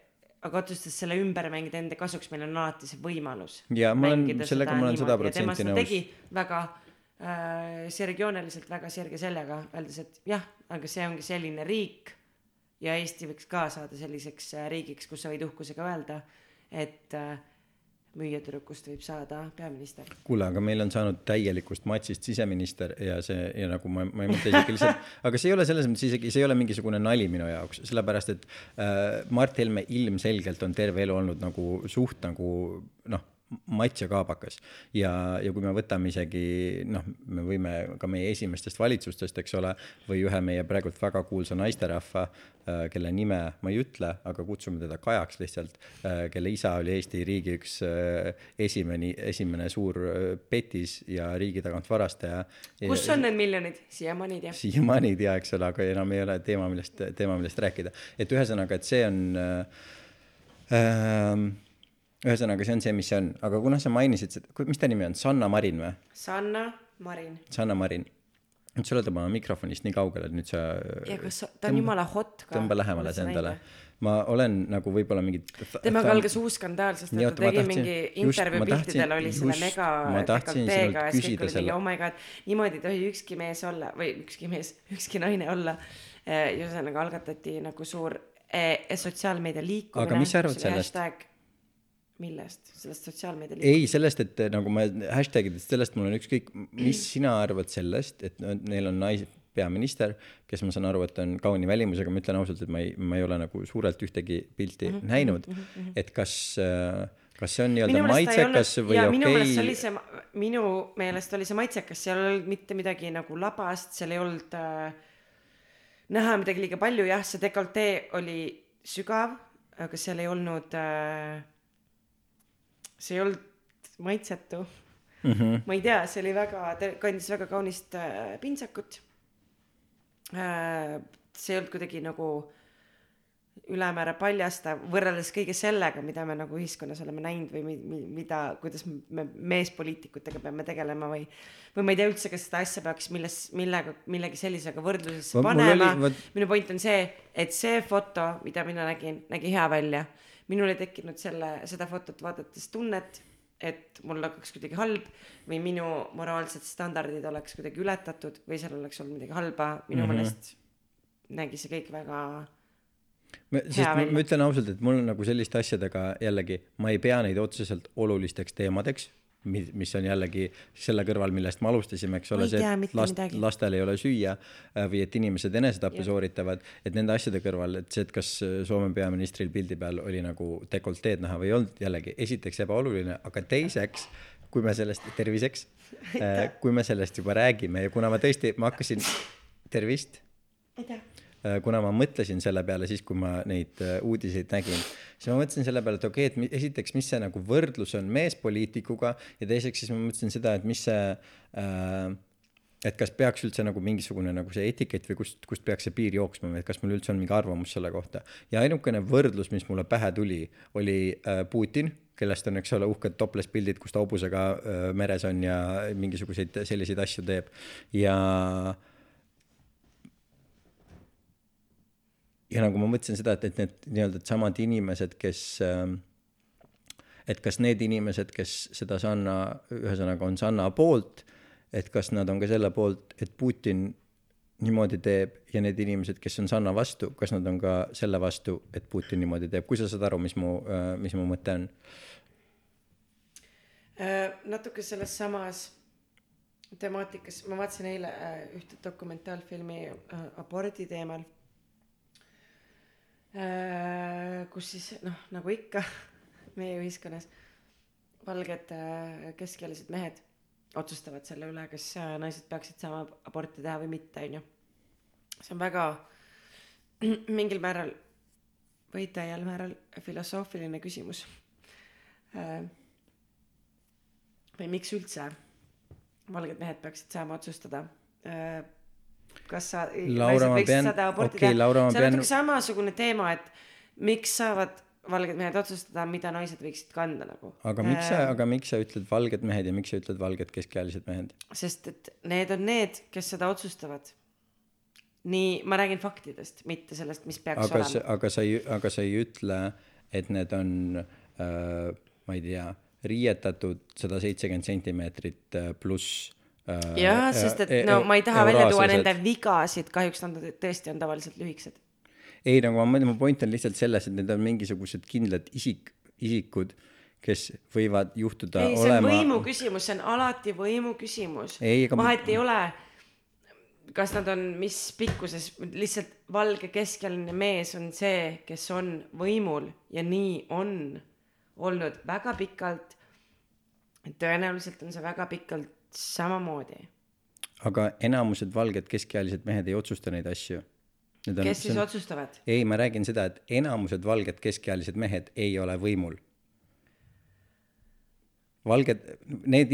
aga otsustas selle ümber mängida enda kasuks meil on alati see võimalus Jaa, ma olen- sellega ma olen sada ja protsenti nõus. tegi väga äh, sirgjooneliselt väga sirge seljaga öeldes et jah aga see ongi selline riik ja Eesti võiks ka saada selliseks äh, riigiks kus sa võid uhkusega öelda et äh, müüjatüdrukust võib saada peaminister. Kuule, aga meil on saanud täielikust matsist siseminister ja see ja nagu ma, ma ei mõtle isegi lihtsalt, [LAUGHS] aga see ei ole selles mõttes isegi, see ei ole mingisugune nali minu jaoks, sellepärast et äh, Mart Helme ilmselgelt on terve elu olnud nagu suht nagu noh, mats ja kaabakas ja, ja kui me võtame isegi noh, me võime ka meie esimestest valitsustest, eks ole, või ühe meie praegult väga kuulsa naisterahva, kelle nime ma ei ütle, aga kutsume teda Kajaks lihtsalt, kelle isa oli Eesti riigi üks äh, esimene, esimene suur äh, petis ja riigi tagant varastaja. kus on need miljonid siiamaani ei tea siiamaani ei tea, eks ole, aga enam ei ole teema, millest, teema, millest rääkida. et ühesõnaga, et see on äh, äh, ühesõnaga, see on see, mis see on, aga kuna sa mainisid seda, mis ta nimi on, Sanna Marin või? Sanna Marin Sanna Marin. nüüd sa oled oma mikrofonist nii kaugel, et nüüd sa ja kas sa- ta on jumala hot ka tõmba lähemale see endale. ma olen nagu võib-olla mingi temaga algas uus skandaal sest et ta tegi mingi intervjuu piltidel oli selle mega ma tahtsin sinult küsida selle- oh my god niimoodi ei tohi ükski mees olla või ükski mees ükski naine olla ja ühesõnaga algatati nagu suur eh, sotsiaalmeedia liikumine Aga mis sa arvad sellest? Hashtag millest? Sellest sotsiaalmeedia ei, sellest, et eh, nagu ma hashtagidest, sellest mul on ükskõik, mis [CLEARS THROAT] sina arvad sellest, et neil on nais-, peaminister, kes ma saan aru, et on kauni välimusega, ma ütlen ausalt, et ma ei, ma ei ole nagu suurelt ühtegi pilti mm -hmm. näinud, et kas, kas see on nii-öelda maitsekas või ja minu meelest oli okei see minu meelest oli see maitsekas seal ei olnud mitte midagi nagu labast seal ei olnud äh, näha midagi liiga palju jah see dekoltee oli sügav aga seal ei olnud äh, see ei olnud maitsetu mm. -hmm. ma ei tea see oli väga ta kandis väga kaunist äh, pintsakut äh, see ei olnud kuidagi nagu ülemäära paljastav võrreldes kõige sellega mida me nagu ühiskonnas oleme näinud või mi- mi- mida kuidas me meespoliitikutega peame tegelema või või ma ei tea üldse kas seda asja peaks milles millega millegi sellisega võrdlusesse panema oli- vot- minu point on see et see foto mida mina nägin nägi hea välja minul ei tekkinud selle seda fotot vaadates tunnet et mul hakkaks kuidagi halb või minu moraalsed standardid oleks kuidagi ületatud või seal oleks olnud midagi halba minu mm Mhm. -hmm. meelest nägi see kõik väga Ma- sest ma, ma ütlen ausalt, et mul on nagu selliste asjadega jällegi, ma ei pea neid otseselt olulisteks teemadeks, mis on jällegi selle kõrval, millest me alustasime, eks ole, see, et last lastel ei ole süüa äh, või et inimesed enesetappe sooritavad, et nende asjade kõrval, et see, et kas äh, Soome peaministril pildi peal oli nagu dekolteed näha või ei olnud, jällegi esiteks ebaoluline, aga teiseks, kui me sellest, terviseks, [LAUGHS] kui me sellest juba räägime ja kuna ma tõesti, ma hakkasin, tervist aitäh. Äh, kuna ma mõtlesin selle peale siis, kui ma neid äh, uudiseid nägin, siis ma mõtlesin selle peale, et okei okay,, et esiteks, mis see nagu võrdlus on meespoliitikuga ja teiseks siis ma mõtlesin seda, et mis see äh, et kas peaks üldse nagu mingisugune nagu see etikett või kust, kust peaks see piir jooksma või et kas mul üldse on mingi arvamus selle kohta. ja ainukene võrdlus, mis mulle pähe tuli, oli äh, Putin, kellest on, eks ole, uhked topless-pildid, kus ta hobusega äh, meres on ja mingisuguseid selliseid asju teeb ja ja nagu ma mõtlesin seda, et, et need nii-öelda samad inimesed, kes ähm, et kas need inimesed, kes seda Sanna, ühesõnaga on Sanna poolt, et kas nad on ka selle poolt, et Putin niimoodi teeb ja need inimesed, kes on Sanna vastu, kas nad on ka selle vastu, et Putin niimoodi teeb, kui sa saad aru, mis mu, mis mu mõte on? Äh, natuke selles samas temaatikas. Ma vaatasin eile äh, ühte dokumentaalfilmi äh, abordi teemal. äh, kus siis noh nagu ikka [LAUGHS] meie ühiskonnas valged äh, keskealised mehed otsustavad selle üle kas äh, naised peaksid saama aborti teha või mitte onju. See on väga [CLEARS THROAT] mingil määral või täiel määral filosoofiline küsimus. Äh, või miks üldse valged mehed peaksid saama otsustada kas sa Laura, ma pean- okei, Laura, ma see on pean- natuke samasugune teema et miks saavad valged mehed otsustada, mida naised võiksid kanda nagu. aga miks sa, aga miks sa ütled valged mehed ja miks sa ütled valged keskealised mehed? sest et need on need, kes seda otsustavad. nii, ma räägin faktidest, mitte sellest, mis peaks aga olema aga sa ei, aga sa ei ütle, et need on äh,, ma ei tea, riietatud sada seitsekümmend sentimeetrit äh, pluss jah, sest et no ma ei taha välja tuua nende vigasid, kahjuks nad tõesti on tavaliselt lühikesed. ei, nagu ma mõtlen, mu point on lihtsalt selles, et need on mingisugused kindlad isik, isikud, kes võivad juhtuda ei, see on olema võimu küsimus, see on alati võimu küsimus. Aga ma- vahet ei ole, kas nad on mis pikkuses, lihtsalt valge keskealine mees on see, kes on võimul ja nii on olnud väga pikalt. tõenäoliselt on see väga pikalt samamoodi. aga enamused valged keskealised mehed ei otsusta neid asju. kes siis otsustavad? ei, ma räägin seda, et enamused valged keskealised mehed ei ole võimul. valged, need,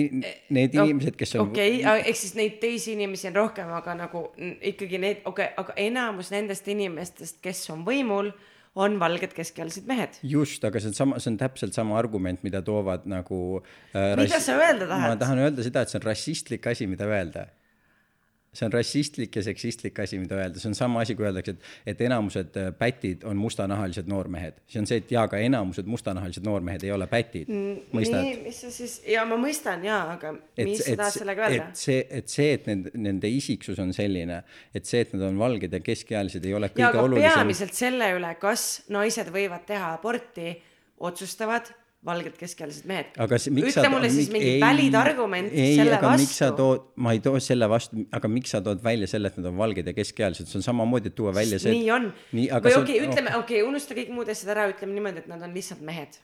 need inimesed, kes on okei okay,, ehk siis neid teisi inimesi on rohkem, aga nagu ikkagi need, okei okay,, aga enamus nendest inimestest, kes on võimul, on valged keskealised mehed. just, aga see on sama, see on täpselt sama argument, mida toovad nagu äh, Mida sa öelda tahad? ma tahan öelda seda, et see on rassistlik asi, mida öelda. See on rassistlik ja seksistlik asi, mida öelda, see on sama asi, kui öeldakse, et, et enamused äh, pätid on mustanahalised noormehed. see on see, et jaa, aga enamused mustanahalised noormehed ei ole pätid. mõistad? nii, mis sa siis, ja ma mõistan ja, aga et mis, sa tahad, sellega öelda et? see, et see, et nende, nende isiksus on selline, et see, et nad on valged ja keskealised, ei ole ja kõige aga olulisem. peamiselt selle üle, kas naised võivad teha aborti, otsustavad valged keskealised mehed. ütle mulle siis mingi valid argument ei, selle aga miks sa vastu. tood, ma ei too selle vastu, aga miks sa tood välja selle, et nad on valged ja keskealised, see on samamoodi, tuua välja see. nii on. või okei, on ütleme, okei, unusta kõik muud asjad ära, ütleme niimoodi, et nad on lihtsalt mehed.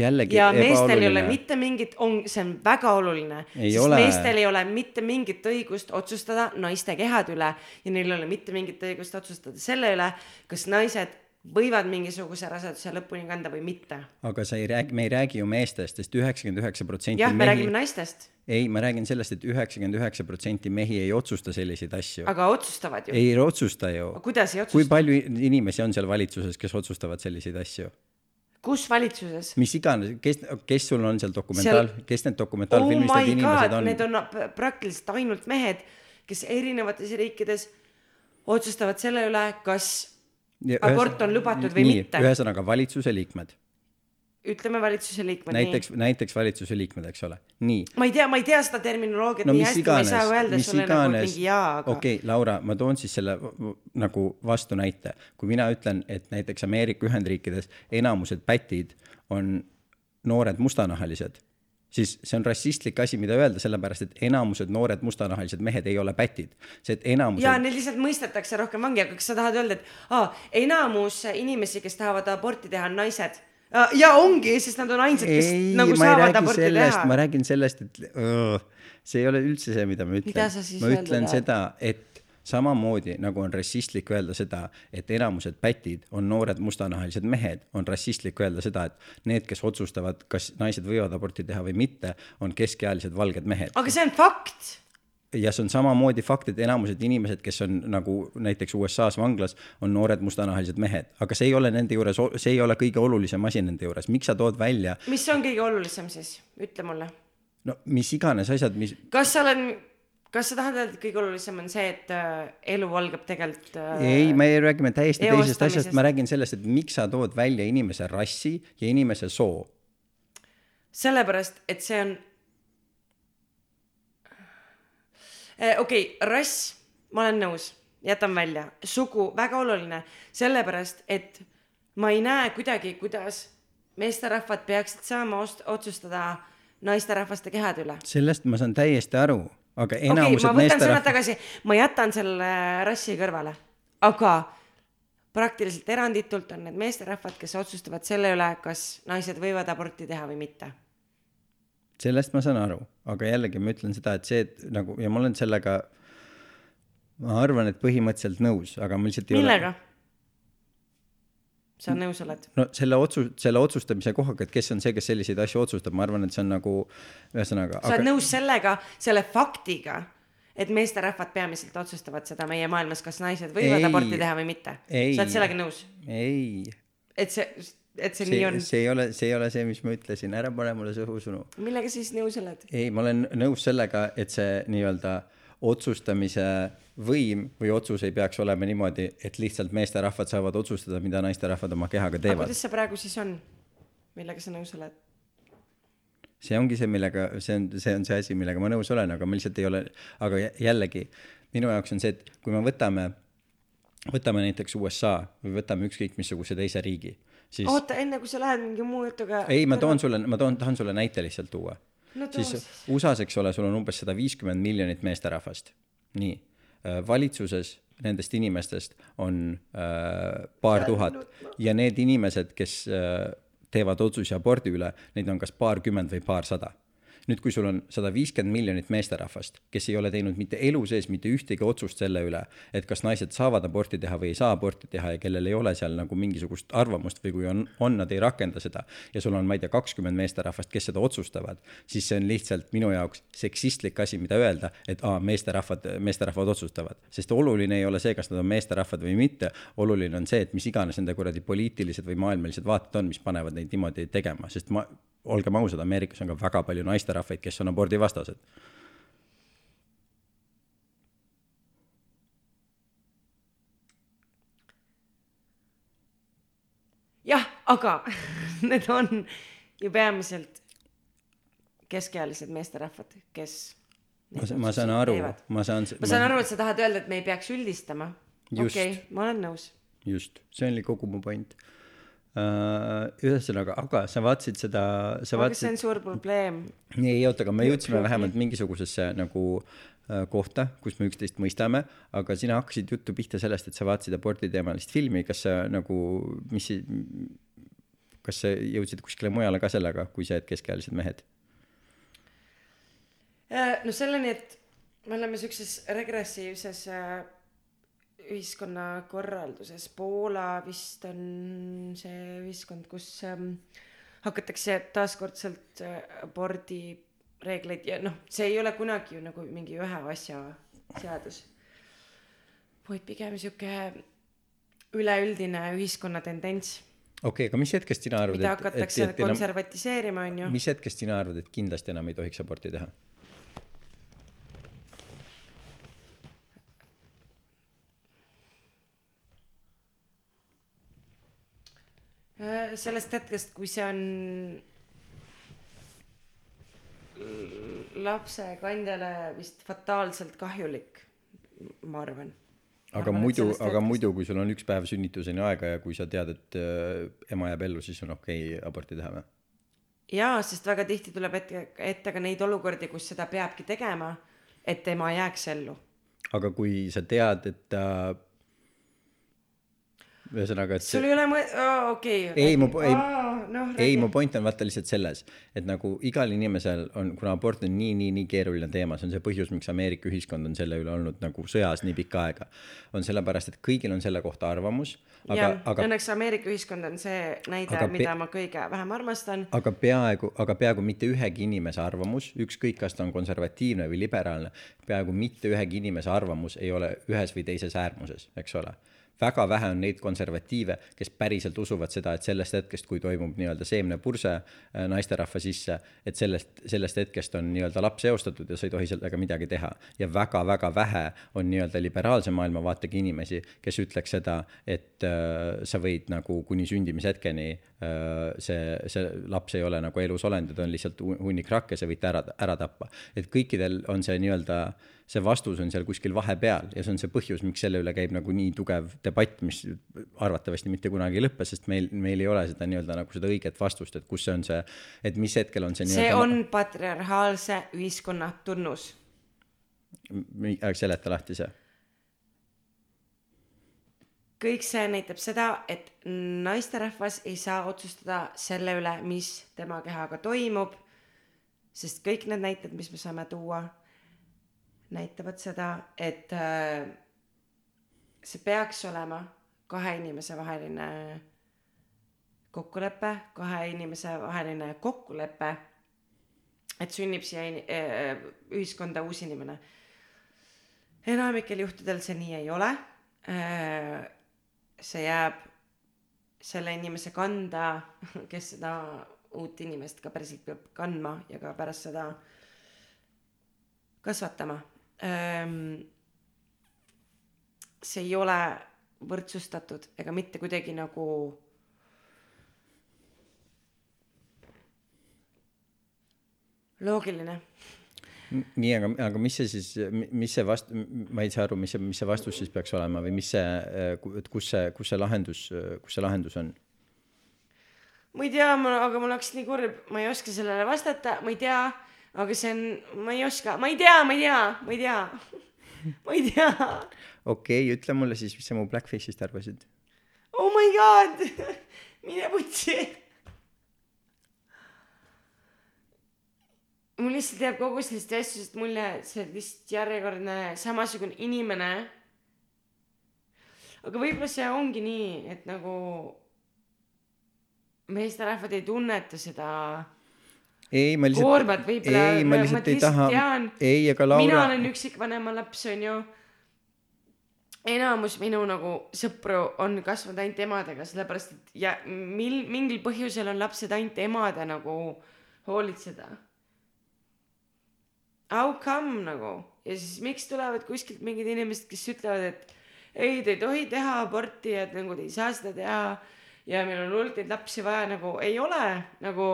jällegi ja meestel ei ole mitte mingit, on, see on väga oluline. Ei sest ole. meestel ei ole mitte mingit õigust otsustada naiste kehade üle ja neil ei ole mitte mingit õigust otsustada selle üle, kas naised võivad mingisuguse raseduse lõpuni kanda või mitte. aga sa ei räägi, me ei räägi ju meestest, sest üheksakümmend üheksa protsenti jah, me räägime naistest, ei, ma räägin sellest, et üheksakümmend üheksa protsenti mehi ei otsusta selliseid asju. aga otsustavad ju. ei otsusta ju. kuidas ei kui otsusta? palju inimesi on seal valitsuses, kes otsustavad selliseid asju? kus valitsuses? mis iganes, kes, kes sul on seal dokumentaal Seal-, kes need oh dokumentaalfilmistavad my inimesed god, on? need on praktiliselt ainult mehed, kes erinevates riikides otsustavad selle üle, kas abort on lubatud või nii, mitte. ühesõnaga valitsuse liikmed, ütleme valitsuse liikmed näiteks, näiteks valitsuse liikmed, eks ole, nii. ma ei tea, ma ei tea seda terminoloogiat no nii hästi, ma ei saa, öelda sulle nagu iganes mingi, jaa, aga okei okay,, Laura, ma toon siis selle nagu vastunäite. kui mina ütlen, et näiteks Ameerika Ühendriikides enamused pätid on noored mustanahalised, siis see on rassistlik asi, mida öelda, sellepärast et enamused noored mustanahalised mehed ei ole pätid. see, et enamused ja neid lihtsalt mõistetakse rohkem vangi, aga kas sa tahad öelda, et aa, enamus inimesi, kes tahavad aborti teha, on naised? ja ongi, sest nad on ainsad, kes ei, nagu saavad aborti sellest, teha ma. räägin sellest, et öö, see ei ole üldse see, mida ma ütlen ma öelda ütlen tahad? seda, et samamoodi nagu on rassistlik öelda seda, et enamused pätid on noored mustanahalised mehed, on rassistlik öelda seda, et need, kes otsustavad, kas naised võivad aborti teha või mitte, on keskealised valged mehed. aga see on fakt. ja see on samamoodi fakt, et enamused inimesed, kes on nagu näiteks USA-s vanglas, on noored mustanahalised mehed, aga see ei ole nende juures, see ei ole kõige olulisem asi nende juures, miks sa tood välja, mis on kõige olulisem siis, ütle mulle. no mis iganes asjad, mis kas sa oled, kas sa tahad öelda, et kõige olulisem on see, et äh, elu algab tegelikult äh, ei, me ei räägime täiesti teisest asjast, ma räägin sellest, et miks sa tood välja inimese rassi ja inimese soo. sellepärast, et see on. okei okay,, rass, ma olen nõus, jätan välja, sugu, väga oluline, sellepärast et ma ei näe kuidagi, kuidas meesterahvad peaksid saama ost-, otsustada naisterahvaste kehade üle. sellest ma saan täiesti aru, aga okay,, enamused sõnad meesterahvad, tagasi, ma jätan selle rassi kõrvale, aga praktiliselt eranditult on need meesterahvad, kes otsustavad selle üle, kas naised võivad aborti teha või mitte. Sellest ma saan aru, aga jällegi ma ütlen seda, et see, et nagu ja ma olen sellega, ma arvan, et põhimõtteliselt nõus, aga ma lihtsalt ei millega? ole,? Sa nõus oled? no selle otsus, selle otsustamise kohaga, et kes on see, kes selliseid asju otsustab, ma arvan, et see on nagu ühesõnaga, sa oled nõus sellega, selle faktiga, et meesterahvad peamiselt otsustavad seda meie maailmas, kas naised võivad Ei. aborti teha või mitte. Sa oled sellega nõus, ei, et see, et see, nii see on, see ei ole, see ei ole see, mis ma ütlesin, ära pane mulle suhu sõnu. millega siis nõus oled? ei, ma olen nõus sellega, et see nii-öelda otsustamise võim või otsus ei peaks olema niimoodi, et lihtsalt meesterahvad saavad otsustada, mida naisterahvad oma kehaga aga teevad. kuidas see praegu siis on? millega sa nõus oled? see ongi see, millega, see on, see on see asi, millega ma nõus olen, aga ma lihtsalt ei ole, aga jä- jällegi minu jaoks on see, et kui me võtame, võtame näiteks USA või võtame ükskõik missuguse teise riigi, siis oota, enne kui sa lähed mingi muu jutuga. ei, ma toon sulle, ma toon, tahan sulle näite lihtsalt tuua no siis. USA-s, eks ole, sul on umbes sada viiskümmend miljonit meesterahvast. nii, valitsuses nendest inimestest on äh, paar tuhat. ja need inimesed, kes äh, teevad otsusi abordi üle, neid on kas paarkümmend või paarsada nüüd, kui sul on sada viiskümmend miljonit meesterahvast, kes ei ole teinud mitte elu sees mitte ühtegi otsust selle üle, et kas naised saavad aborti teha või ei saa aborti teha ja kellel ei ole seal nagu mingisugust arvamust või kui on, on, nad ei rakenda seda ja sul on, ma ei tea, kakskümmend meesterahvast, kes seda otsustavad, siis see on lihtsalt minu jaoks seksistlik asi, mida öelda, et aa, meesterahvad, meesterahvad otsustavad. sest oluline ei ole see, kas nad on meesterahvad või mitte, oluline on see, et mis iganes nende kuradi poliitilised või maailmalised vaated on, mis panevad neid niimoodi tegema, sest ma, olgem ausad, Ameerikas on ka väga palju naisterahvaid, kes on abordivastased. jah, aga [LAUGHS] need on ju peamiselt keskealised meesterahvad, kes. ma saan, aru, ma saan. ma saan aru, et sa tahad öelda, et me ei peaks üldistama. Okei okay,, ma olen nõus. just, see oli kogu mu point. ühesõnaga, aga sa vaatasid seda, sa aga see vaatasid on, suur probleem. ei oota, aga me jõudsime vähemalt mingisugusesse nagu uh, kohta, kus me üksteist mõistame, aga sina hakkasid juttu pihta sellest, et sa vaatasid aborditeemalist filmi, kas sa nagu, mis, kas sa jõudsid kuskile mujale ka sellega, kui see, et keskealised mehed? Äh, no selleni, et me oleme siukses regressiivses äh, ühiskonnakorralduses, Poola vist on see ühiskond, kus ähm, hakatakse taaskordselt äh, abordireegleid ja noh, see ei ole kunagi ju nagu mingi ühe asja seadus, vaid pigem sihuke üleüldine ühiskonna tendents, okei okay,, aga mis hetkest sina arvad, mida et, et, hakatakse et enam, konservatiseerima, onju. mis hetkest sina arvad, et kindlasti enam ei tohiks aborti teha? Äh, sellest hetkest, kui see on lapse kandjale vist fataalselt kahjulik, ma arvan. aga muidu, aga muidu, kui sul on üks päev sünnituseni aega ja kui sa tead, et äh, ema jääb ellu, siis on okei okay aborti teha või? jaa, sest väga tihti tuleb ette, ette ka neid olukordi, kus seda peabki tegema, et ema jääks ellu. aga kui sa tead, et ta ühesõnaga, et sul ei ole mõ-, okei. Ei, mu- ei- noh, ei, mu point on vaata lihtsalt selles, et nagu igal inimesel on, kuna abort on nii, nii, nii keeruline teema, see on see põhjus, miks Ameerika ühiskond on selle üle olnud nagu sõjas nii pikka aega, on sellepärast, et kõigil on selle kohta arvamus, aga jah, õnneks Ameerika ühiskond on see näide mida ma kõige vähem armastan. aga peaaegu, aga peaaegu mitte ühegi inimese arvamus, ükskõik, kas ta on konservatiivne või liberaalne, peaaegu mitte ühegi inimese arvamus ei ole ühes või teises äärmuses, eks ole väga vähe on neid konservatiive, kes päriselt usuvad seda, et sellest hetkest, kui toimub nii-öelda seemnepurse äh, naisterahva sisse, et sellest, sellest hetkest on nii-öelda laps eostatud ja sa ei tohi sellega midagi teha. ja väga-väga vähe on nii-öelda liberaalse maailmavaatega inimesi, kes ütleks seda, et äh, sa võid nagu kuni sündimishetkeni äh, see, see laps ei ole nagu elus olend ja ta on lihtsalt hu- hunnik rakke, sa võite ära, ära tappa. et kõikidel on see nii-öelda see vastus on seal kuskil vahepeal ja see on see põhjus, miks selle üle käib nagu nii tugev debatt, mis arvatavasti mitte kunagi ei lõppe, sest meil, meil ei ole seda nii-öelda nagu seda õiget vastust, et kus see on see, et mis hetkel on see see on patriarhaalse ühiskonna tunnus. seleta lahti see. kõik see näitab seda, et naisterahvas ei saa otsustada selle üle, mis tema kehaga toimub. sest kõik need näited, mis me saame tuua, näitavad seda, et äh, see peaks olema kahe inimese vaheline kokkulepe, kahe inimese vaheline kokkulepe, et sünnib siia in- äh, ühiskonda uus inimene enamikel juhtudel see nii ei ole. see jääb selle inimese kanda, kes seda uut inimest ka päriselt peab kandma ja ka pärast seda kasvatama. See ei ole võrdsustatud ega mitte kuidagi nagu loogiline nii, aga, aga mis see siis, mis see vast-, ma ei saa aru, mis see, mis see vastus siis peaks olema või mis see, et kus see, kus see lahendus, kus see lahendus on? ma ei tea, ma, aga mul oleks nii kurb, ma ei oska sellele vastata, ma ei tea, aga see on, ma ei oska, ma ei tea, ma ei tea, ma ei tea ma ei tea. okei okay,, ütle mulle siis, mis sa mu Blackface'ist arvasid? oh my god mine putsi mul lihtsalt jääb kogu sellest asjast mulje, et see on lihtsalt järjekordne samasugune inimene. aga võib-olla see ongi nii, et nagu meesterahvad ei tunneta seda ei, ma lihtsalt. koormat võib-olla. ei, ma lihtsalt ei taha. ei, aga Laura. mina olen üksikvanema laps, onju. enamus minu nagu sõpru on kasvanud ainult emadega, sellepärast et ja mil-, mingil põhjusel on lapsed ainult emade nagu hoolitseda how come nagu ja siis miks tulevad kuskilt mingid inimesed, kes ütlevad, et ei, te ei tohi teha aborti, et nagu te ei saa seda teha ja meil on hullult neid lapsi vaja, nagu ei ole nagu,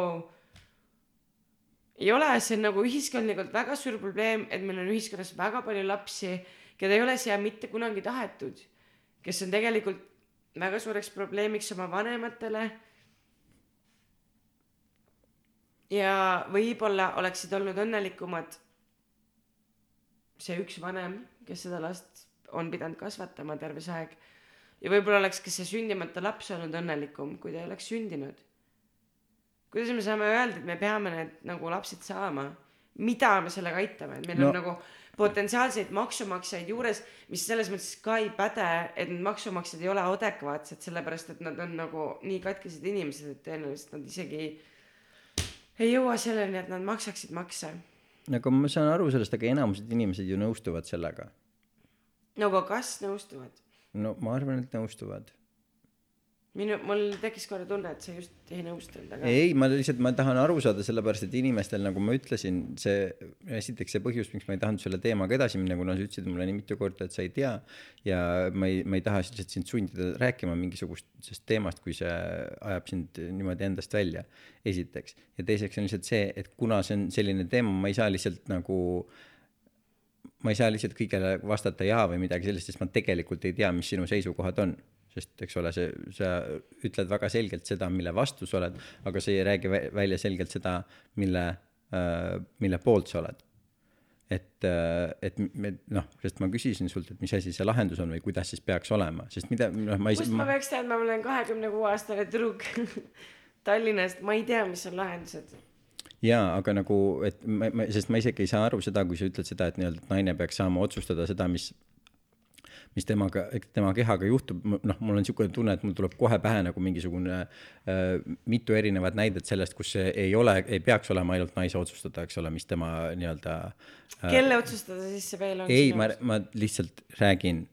ei ole, see nagu ühiskondlikult väga suur probleem, et meil on ühiskonnas väga palju lapsi, keda ei ole siia mitte kunagi tahetud, kes on tegelikult väga suureks probleemiks oma vanematele. ja võib-olla oleksid olnud õnnelikumad see üks vanem, kes seda last on pidanud kasvatama terve see aeg. ja võib-olla oleks ka see sündimata laps olnud õnnelikum, kui ta ei oleks sündinud. Kuidas me saame öelda, et me peame need nagu lapsed saama? mida me sellega aitame, et meil no. on nagu potentsiaalseid maksumaksjaid juures, mis selles mõttes ka ei päde, et need maksumaksjad ei ole adekvaatsed, sellepärast et nad on nagu nii katkised inimesed, et tõenäoliselt nad isegi ei, jõua selleni, et nad maksaksid makse nagu ma saan aru sellest, aga enamused inimesed ju nõustuvad sellega. no aga kas nõustuvad? no ma arvan, et nõustuvad minu, mul tekkis korra tunne, et sa just ei nõustunud, aga. ei, ma lihtsalt, ma tahan aru saada, sellepärast et inimestel, nagu ma ütlesin, see, esiteks see põhjus, miks ma ei tahtnud selle teemaga edasi minna, kuna sa ütlesid mulle nii mitu korda, et sa ei tea. ja ma ei, ma ei taha lihtsalt sind sundida rääkima mingisugusest teemast, kui see ajab sind niimoodi endast välja. esiteks, ja teiseks on lihtsalt see, et kuna see on selline teema, ma ei saa lihtsalt nagu ma ei saa lihtsalt kõigele vastata jaa või midagi sellist, sest ma tegelikult ei tea, mis sinu seisukohad on sest eks ole, see, sa ütled väga selgelt seda, mille vastu sa oled, aga sa ei räägi välja selgelt seda, mille, äh, mille poolt sa oled. et, äh, et me noh, sest ma küsisin sult, et mis asi see lahendus on või kuidas siis peaks olema, sest mida, noh, ma ei. kust ma peaks teadma, ma olen kahekümne kuue aastane tüdruk [LAUGHS] Tallinnast, ma ei tea, mis on lahendused jaa, aga nagu, et ma, ma, sest ma isegi ei saa aru seda, kui sa ütled seda, et nii-öelda naine peaks saama otsustada seda, mis mis temaga, tema kehaga juhtub, noh, mul on niisugune tunne, et mul tuleb kohe pähe nagu mingisugune äh, mitu erinevat näidet sellest, kus see ei ole, ei peaks olema ainult naise otsustada, eks ole, mis tema nii-öelda äh,. kelle otsustada siis see veel on? ei, ma, ma lihtsalt räägin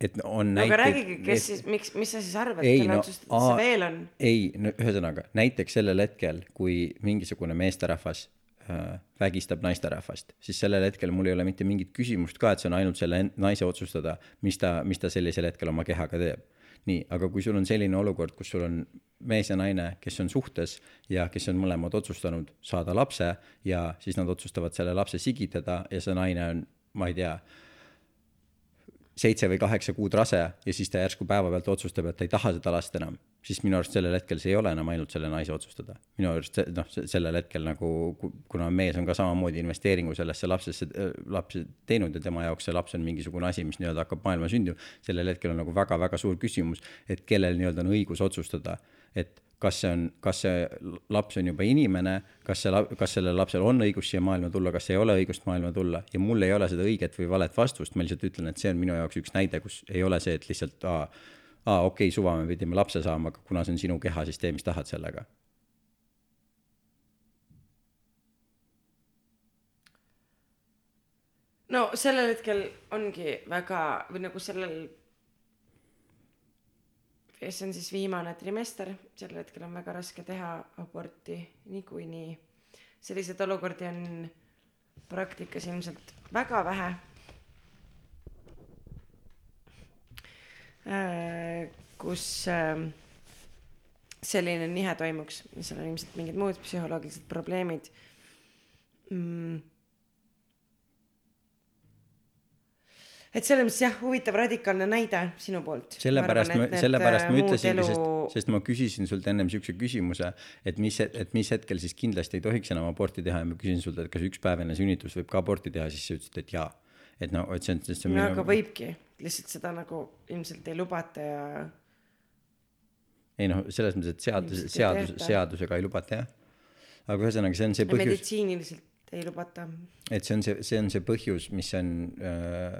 et on no, näiteid. aga räägige, kes et, siis, miks, mis sa siis arvad, kelle no, otsustada see veel on? ei, no ühesõnaga näiteks sellel hetkel, kui mingisugune meesterahvas vägistab naisterahvast, siis sellel hetkel mul ei ole mitte mingit küsimust ka, et see on ainult selle naise otsustada, mis ta, mis ta sellisel hetkel oma kehaga teeb. nii, aga kui sul on selline olukord, kus sul on mees ja naine, kes on suhtes ja kes on mõlemad otsustanud saada lapse ja siis nad otsustavad selle lapse sigitada ja see naine on, ma ei tea seitse või kaheksa kuud rase ja siis ta järsku päevapealt otsustab, et ta ei taha seda last enam, siis minu arust sellel hetkel see ei ole enam ainult selle naise otsustada. minu arust noh, sellel hetkel nagu, kuna mees on ka samamoodi investeeringu sellesse lapsesse, lapse teinud ja tema jaoks see laps on mingisugune asi, mis nii-öelda hakkab maailma sündima, sellel hetkel on nagu väga-väga suur küsimus, et kellel nii-öelda on õigus otsustada, et kas see on, kas see laps on juba inimene, kas see, kas sellel lapsel on õigus siia maailma tulla, kas ei ole õigust maailma tulla ja mul ei ole seda õiget või valet vastust, ma lihtsalt ütlen, et see on minu jaoks üks näide, kus ei ole see, et lihtsalt aa, aa okei okay,, suva, me pidime lapse saama, aga kuna see on sinu keha, siis tee, mis tahad sellega? No sellel hetkel ongi väga või nagu sellel see on siis viimane trimester sellel hetkel on väga raske teha aborti niikuinii. Selliseid olukordi on praktikas ilmselt väga vähe kus ähm, selline nihe toimuks, seal on ilmselt mingid muud psühholoogilised probleemid mm.. et selles mõttes jah, huvitav radikaalne näide sinu poolt. sellepärast ma, sellepärast ma äh, ütlesingi elu..., sest, sest ma küsisin sult ennem siukse küsimuse, et mis, et mis hetkel siis kindlasti ei tohiks enam aborti teha ja ma küsin sult, et kas üks päev enne sünnitust võib ka aborti teha, siis sa ütlesid, et jaa. et no, et see on, see on no minu... aga võibki lihtsalt seda nagu ilmselt ei lubata ja. ei noh, selles mõttes, et seadus, seadus, seadusega ei lubata jah. aga ühesõnaga, see on see põhjus. meditsiiniliselt ei lubata. et see on see, see on see põhjus, mis on äh,,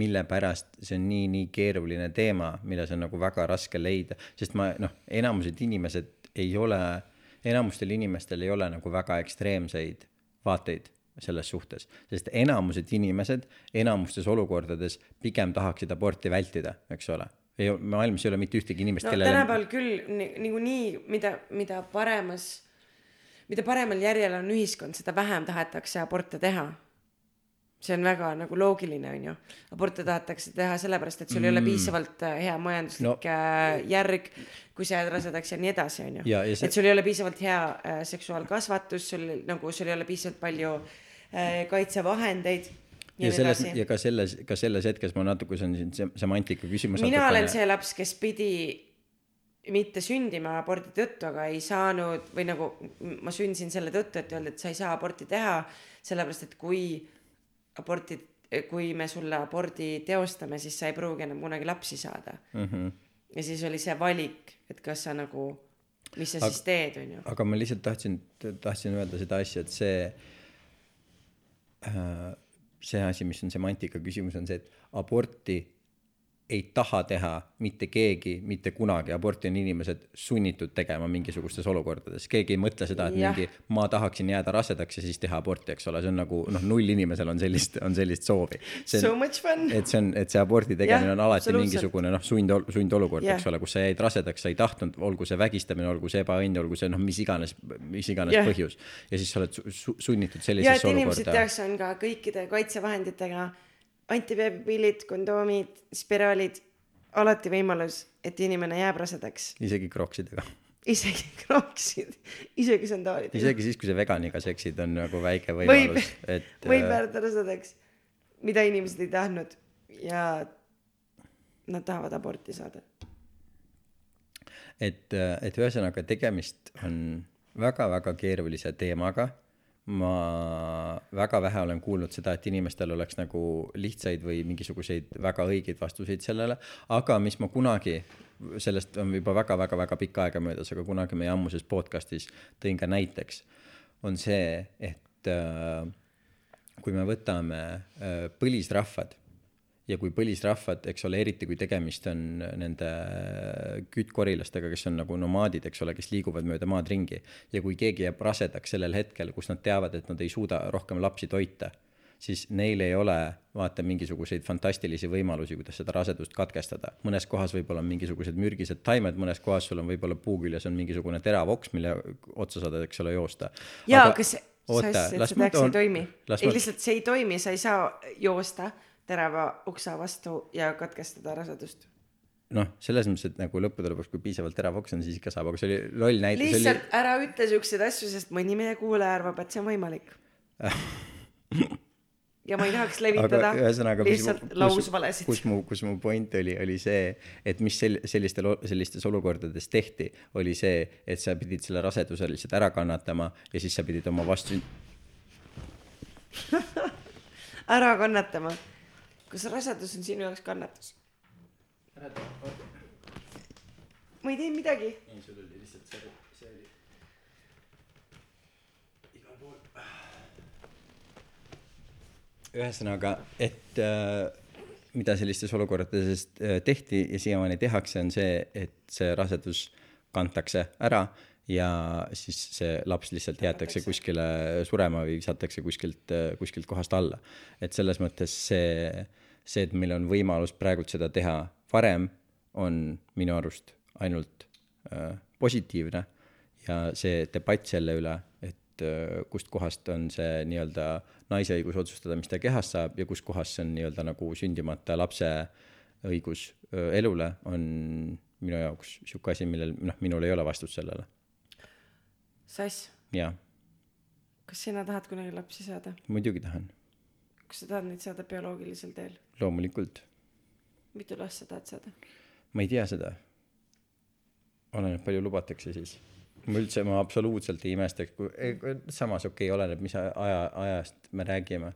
mille pärast see on nii, nii keeruline teema, milles on nagu väga raske leida, sest ma noh, enamused inimesed ei ole, enamustel inimestel ei ole nagu väga ekstreemseid vaateid selles suhtes, sest enamused inimesed enamustes olukordades pigem tahaksid aborti vältida, eks ole. ei, maailmas ei ole mitte ühtegi inimest no, kellele tänapäeval küll niikuinii, mida, mida paremas, mida paremal järjel on ühiskond, seda vähem tahetakse aborte teha see on väga nagu loogiline, on ju. aborte tahetakse teha sellepärast, et sul mm. ei ole mm. piisavalt äh, hea majanduslik no. Äh, järg, kui sa jääd rasedaks ja nii edasi, on ju. See... et sul ei ole piisavalt hea äh, seksuaalkasvatus, sul nagu, sul ei ole piisavalt palju Äh, kaitsevahendeid ja selles ja ka selles, ka selles hetkes ma natuke, see on siin semantika küsimus. mina natukene. olen see laps, kes pidi mitte sündima abordi tõttu, aga ei saanud või nagu ma sündisin selle tõttu, et öeldi, et sa ei saa aborti teha, sellepärast et kui aborti, kui me sulle abordi teostame, siis sa ei pruugi enam kunagi lapsi saada mm. -hmm. ja siis oli see valik, et kas sa nagu, mis sa aga, siis teed, on ju. aga ma lihtsalt tahtsin, tahtsin öelda seda asja, et see Äh, see asi, mis on semantika küsimus, on see, et aborti ei taha teha mitte keegi mitte kunagi, aborti on inimesed sunnitud tegema mingisugustes olukordades, keegi ei mõtle seda, et ja. mingi ma tahaksin jääda rasedaks ja siis teha aborti, eks ole, see on nagu noh, null inimesel on sellist, on sellist soovi. So much fun. et see on, et see abordi tegemine ja, on alati mingisugune noh, sund, sundolukord, eks ole, kus sa jäid rasedaks, sa ei tahtnud, olgu see vägistamine, olgu see ebaõnn, olgu see noh, mis iganes, mis iganes ja. põhjus. ja siis sa oled su sunnitud sellisesse olukorda. ja, et inimesed tehakse on ka kõikide kaitsevahenditega antibeebipillid, kondoomid, spiraalid, alati võimalus, et inimene jääb rasedaks. isegi kroksidega. isegi kroksid, isegi sandaalid. isegi siis, kui sa veganiga seksid, on nagu väike võimalus, et. [LAUGHS] võib äh, jääda rasedaks, mida inimesed ei tahtnud ja nad tahavad aborti saada. et, äh, et ühesõnaga tegemist on väga-väga keerulise teemaga ma väga vähe olen kuulnud seda, et inimestel oleks nagu lihtsaid või mingisuguseid väga õigeid vastuseid sellele, aga mis ma kunagi, sellest on juba väga-väga-väga pikka aega möödas, aga kunagi meie ammuses podcast'is tõin ka näiteks, on see, et äh, kui me võtame äh, põlisrahvad ja kui põlisrahvad, eks ole, eriti kui tegemist on nende küttkorilastega, kes on nagu nomaadid, eks ole, kes liiguvad mööda maad ringi ja kui keegi jääb rasedaks sellel hetkel, kus nad teavad, et nad ei suuda rohkem lapsi toita, siis neil ei ole vaata mingisuguseid fantastilisi võimalusi, kuidas seda rasedust katkestada. mõnes kohas võib-olla on mingisugused mürgised taimed, mõnes kohas sul on võib-olla puu küljes on mingisugune terav oks, mille otsa saad, eks ole, joosta. jaa, aga see, ütlesid, et see peaks ei toimi. ei, lihtsalt see ei toimi, sa ei saa joosta terava uksa vastu ja katkestada rasedust noh, selles mõttes, et nagu lõppude lõpuks, kui piisavalt terav oks on, siis ikka saab, aga see oli loll näide. lihtsalt oli... ära ütle siukseid asju, sest mõni meie kuulaja arvab, et see on võimalik [LAUGHS] ja ma ei tahaks levitada ühesõnaga, lihtsalt lausvalesid. kus mu, kus mu point oli, oli see, et mis sel-, sellistel, sellistes olukordades tehti, oli see, et sa pidid selle raseduse lihtsalt ära kannatama ja siis sa pidid oma vastu [LAUGHS] ära kannatama kas rasedus on sinu jaoks kannatus? ma ei teinud midagi. ei, sul oli lihtsalt see, see oli igal pool. ühesõnaga, et äh, mida sellistes olukordades äh, tehti ja siiamaani tehakse, on see, et see rasedus kantakse ära ja siis see laps lihtsalt jäetakse kuskile surema või visatakse kuskilt, kuskilt kohast alla. et selles mõttes see, see, et meil on võimalus praegult seda teha varem, on minu arust ainult äh, positiivne. Ja see debatt selle üle, et äh, kustkohast on see nii-öelda naise õigus otsustada, mis ta kehast saab ja kuskohast see on nii-öelda nagu sündimata lapse õigus äh, elule, on minu jaoks sihuke asi, millel, noh, minul ei ole vastust sellele sass, jah, kas sina tahad kunagi lapsi saada? muidugi tahan, kas sa tahad neid saada bioloogilisel teel? loomulikult. mitu last sa tahad saada? ma ei tea seda. oleneb, palju lubatakse siis. ma üldse, ma absoluutselt ei imestaks, kui, samas okei okay,, oleneb, mis aja, ajast me räägime,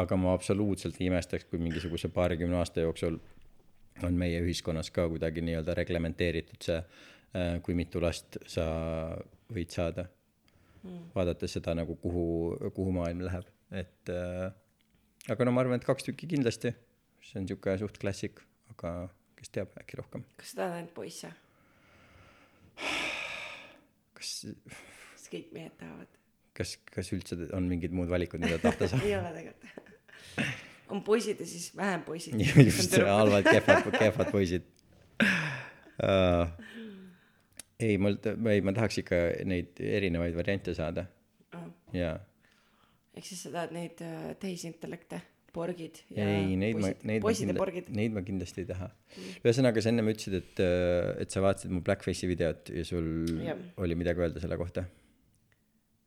aga ma absoluutselt ei imestaks, kui mingisuguse paarikümne aasta jooksul on meie ühiskonnas ka kuidagi nii-öelda reglementeeritud see, äh, kui mitu last sa võid saada mm.. vaadates seda nagu, kuhu, kuhu maailm läheb, et äh, aga no ma arvan, et kaks tükki kindlasti, see on sihuke suht klassik, aga kes teab äkki rohkem. kas sa tahad ainult poisse? kas. kas kõik mehed tahavad? kas, kas üldse on mingid muud valikud, mida tahta saab [LAUGHS] ei ole tegelikult on poisid ja siis vähem poisid [LAUGHS] just, halvad, kehvad, kehvad poisid uh, ei, mul, ei, ma tahaks ikka neid erinevaid variante saada jaa. ehk siis sa tahad neid äh, tehisintellekte, porgid ja ei, neid poisid, ma, neid ma kindlasti, neid ma kindlasti ei taha mm.. ühesõnaga, sa ennem ütlesid, et, äh, et sa vaatasid mu Blackface'i videot ja sul ja. oli midagi öelda selle kohta?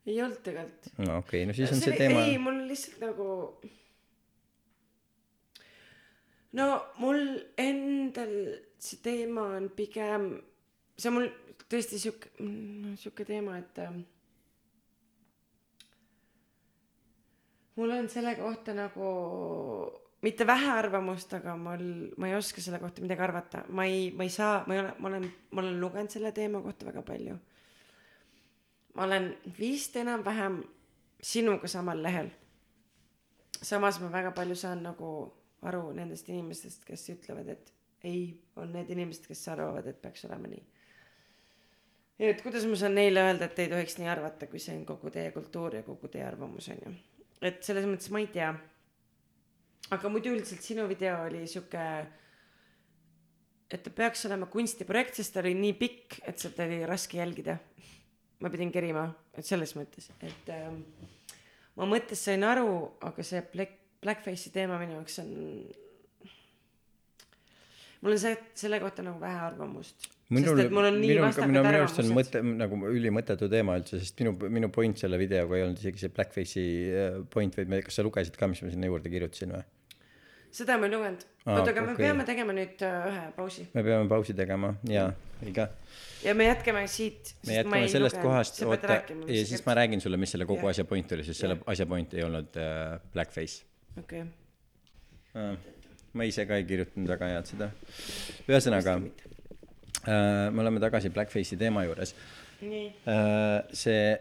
ei olnud tegelikult. no okei okay,, no siis on see, see teema. ei, mul lihtsalt nagu. no mul endal see teema on pigem, see on mul tõesti sihuke, noh sihuke teema, et äh, mul on selle kohta nagu mitte vähe arvamust, aga mul, ma ei oska selle kohta midagi arvata, ma ei, ma ei saa, ma ei ole, ma olen, ma olen lugenud selle teema kohta väga palju. ma olen vist enam-vähem sinuga samal lehel. samas ma väga palju saan nagu aru nendest inimestest, kes ütlevad, et ei, on need inimesed, kes arvavad, et peaks olema nii et kuidas ma saan neile öelda, et ei tohiks nii arvata, kui see on kogu teie kultuur ja kogu teie arvamus on ju. et selles mõttes ma ei tea. aga muidu üldiselt sinu video oli sihuke, et ta peaks olema kunstiprojekt, sest ta oli nii pikk, et sealt oli raske jälgida. ma pidin kerima, et selles mõttes, et ähm, ma mõttest sain aru, aga see Black, Blackface'i teema minu jaoks on mul on see, selle kohta nagu vähe arvamust minul, arvamused. minu arust on mõte, nagu ülimõttetu teema üldse, sest minu, minu point selle videoga ei olnud isegi see blackface'i äh, point, vaid me, kas sa lugesid ka, mis ma sinna juurde kirjutasin või? seda ma ei lugenud. oota, aga okay. me peame tegema nüüd uh, ühe pausi. me peame pausi tegema, jaa, õige. ja me jätkame siit. me jätkame sellest lugenud. kohast, oota, ja siis ma räägin sulle, mis selle kogu ja. asja point oli, sest selle ja. asja point ei olnud uh, blackface. okei okay. uh,. ma ise ka ei kirjutanud väga head seda. ühesõnaga Äh, me oleme tagasi Blackface'i teema juures. Äh, see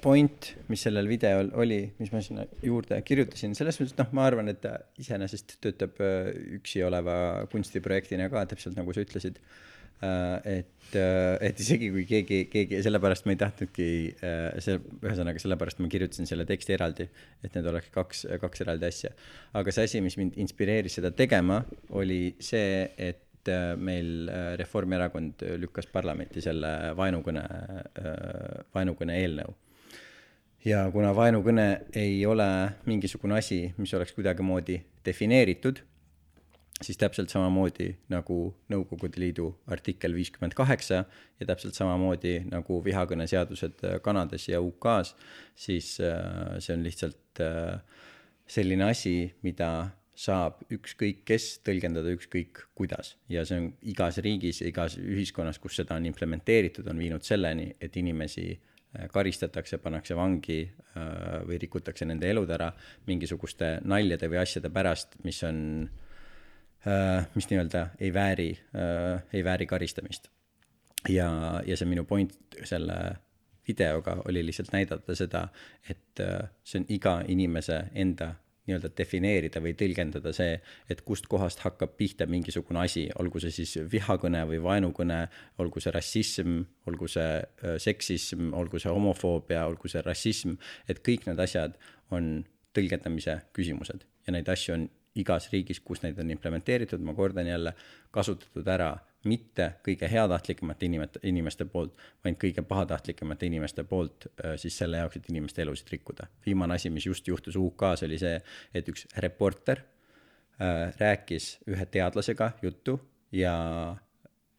point, mis sellel videol oli, mis ma sinna juurde kirjutasin, selles mõttes, et noh, ma arvan, et ta iseenesest töötab äh, üksi oleva kunstiprojektina ka, täpselt nagu sa ütlesid. et, et isegi kui keegi, keegi, sellepärast ma ei tahtnudki, see, ühesõnaga sellepärast ma kirjutasin selle teksti eraldi, et need oleks kaks, kaks eraldi asja. aga see asi, mis mind inspireeris seda tegema, oli see, et et äh, meil äh, Reformierakond lükkas parlamenti selle vaenukõne, äh, vaenukõne eelnõu. ja kuna vaenukõne ei ole mingisugune asi, mis oleks kuidagimoodi defineeritud, siis täpselt samamoodi nagu Nõukogude Liidu artikkel viiskümmend kaheksa ja täpselt samamoodi nagu vihakõneseadused Kanadas ja UK-s, siis see on lihtsalt selline asi, mida saab ükskõik kes tõlgendada ükskõik kuidas ja see on igas riigis, igas ühiskonnas, kus seda on implementeeritud, on viinud selleni, et inimesi äh, karistatakse, pannakse vangi äh, või rikutakse nende elud ära mingisuguste naljade või asjade pärast, mis on, äh, mis nii-öelda ei vääri, ei vääri karistamist. ja, ja see minu point selle videoga oli lihtsalt näidata seda, et see on iga inimese enda nii-öelda defineerida või tõlgendada see, et kust kohast hakkab pihta mingisugune asi, olgu see siis vihakõne või vaenukõne, olgu see rassism, olgu see seksism, olgu see homofoobia, olgu see rassism, et kõik need asjad on tõlgendamise küsimused. Ja neid asju on igas riigis, kus neid on implementeeritud, ma kordan jälle, kasutatud ära mitte kõige heatahtlikumate inimete, inimeste poolt, vaid kõige pahatahtlikumate inimeste poolt äh, siis selle jaoks, et inimeste elusid rikkuda. viimane asi, mis just juhtus UK-s, oli see, et üks reporter äh, rääkis ühe teadlasega juttu ja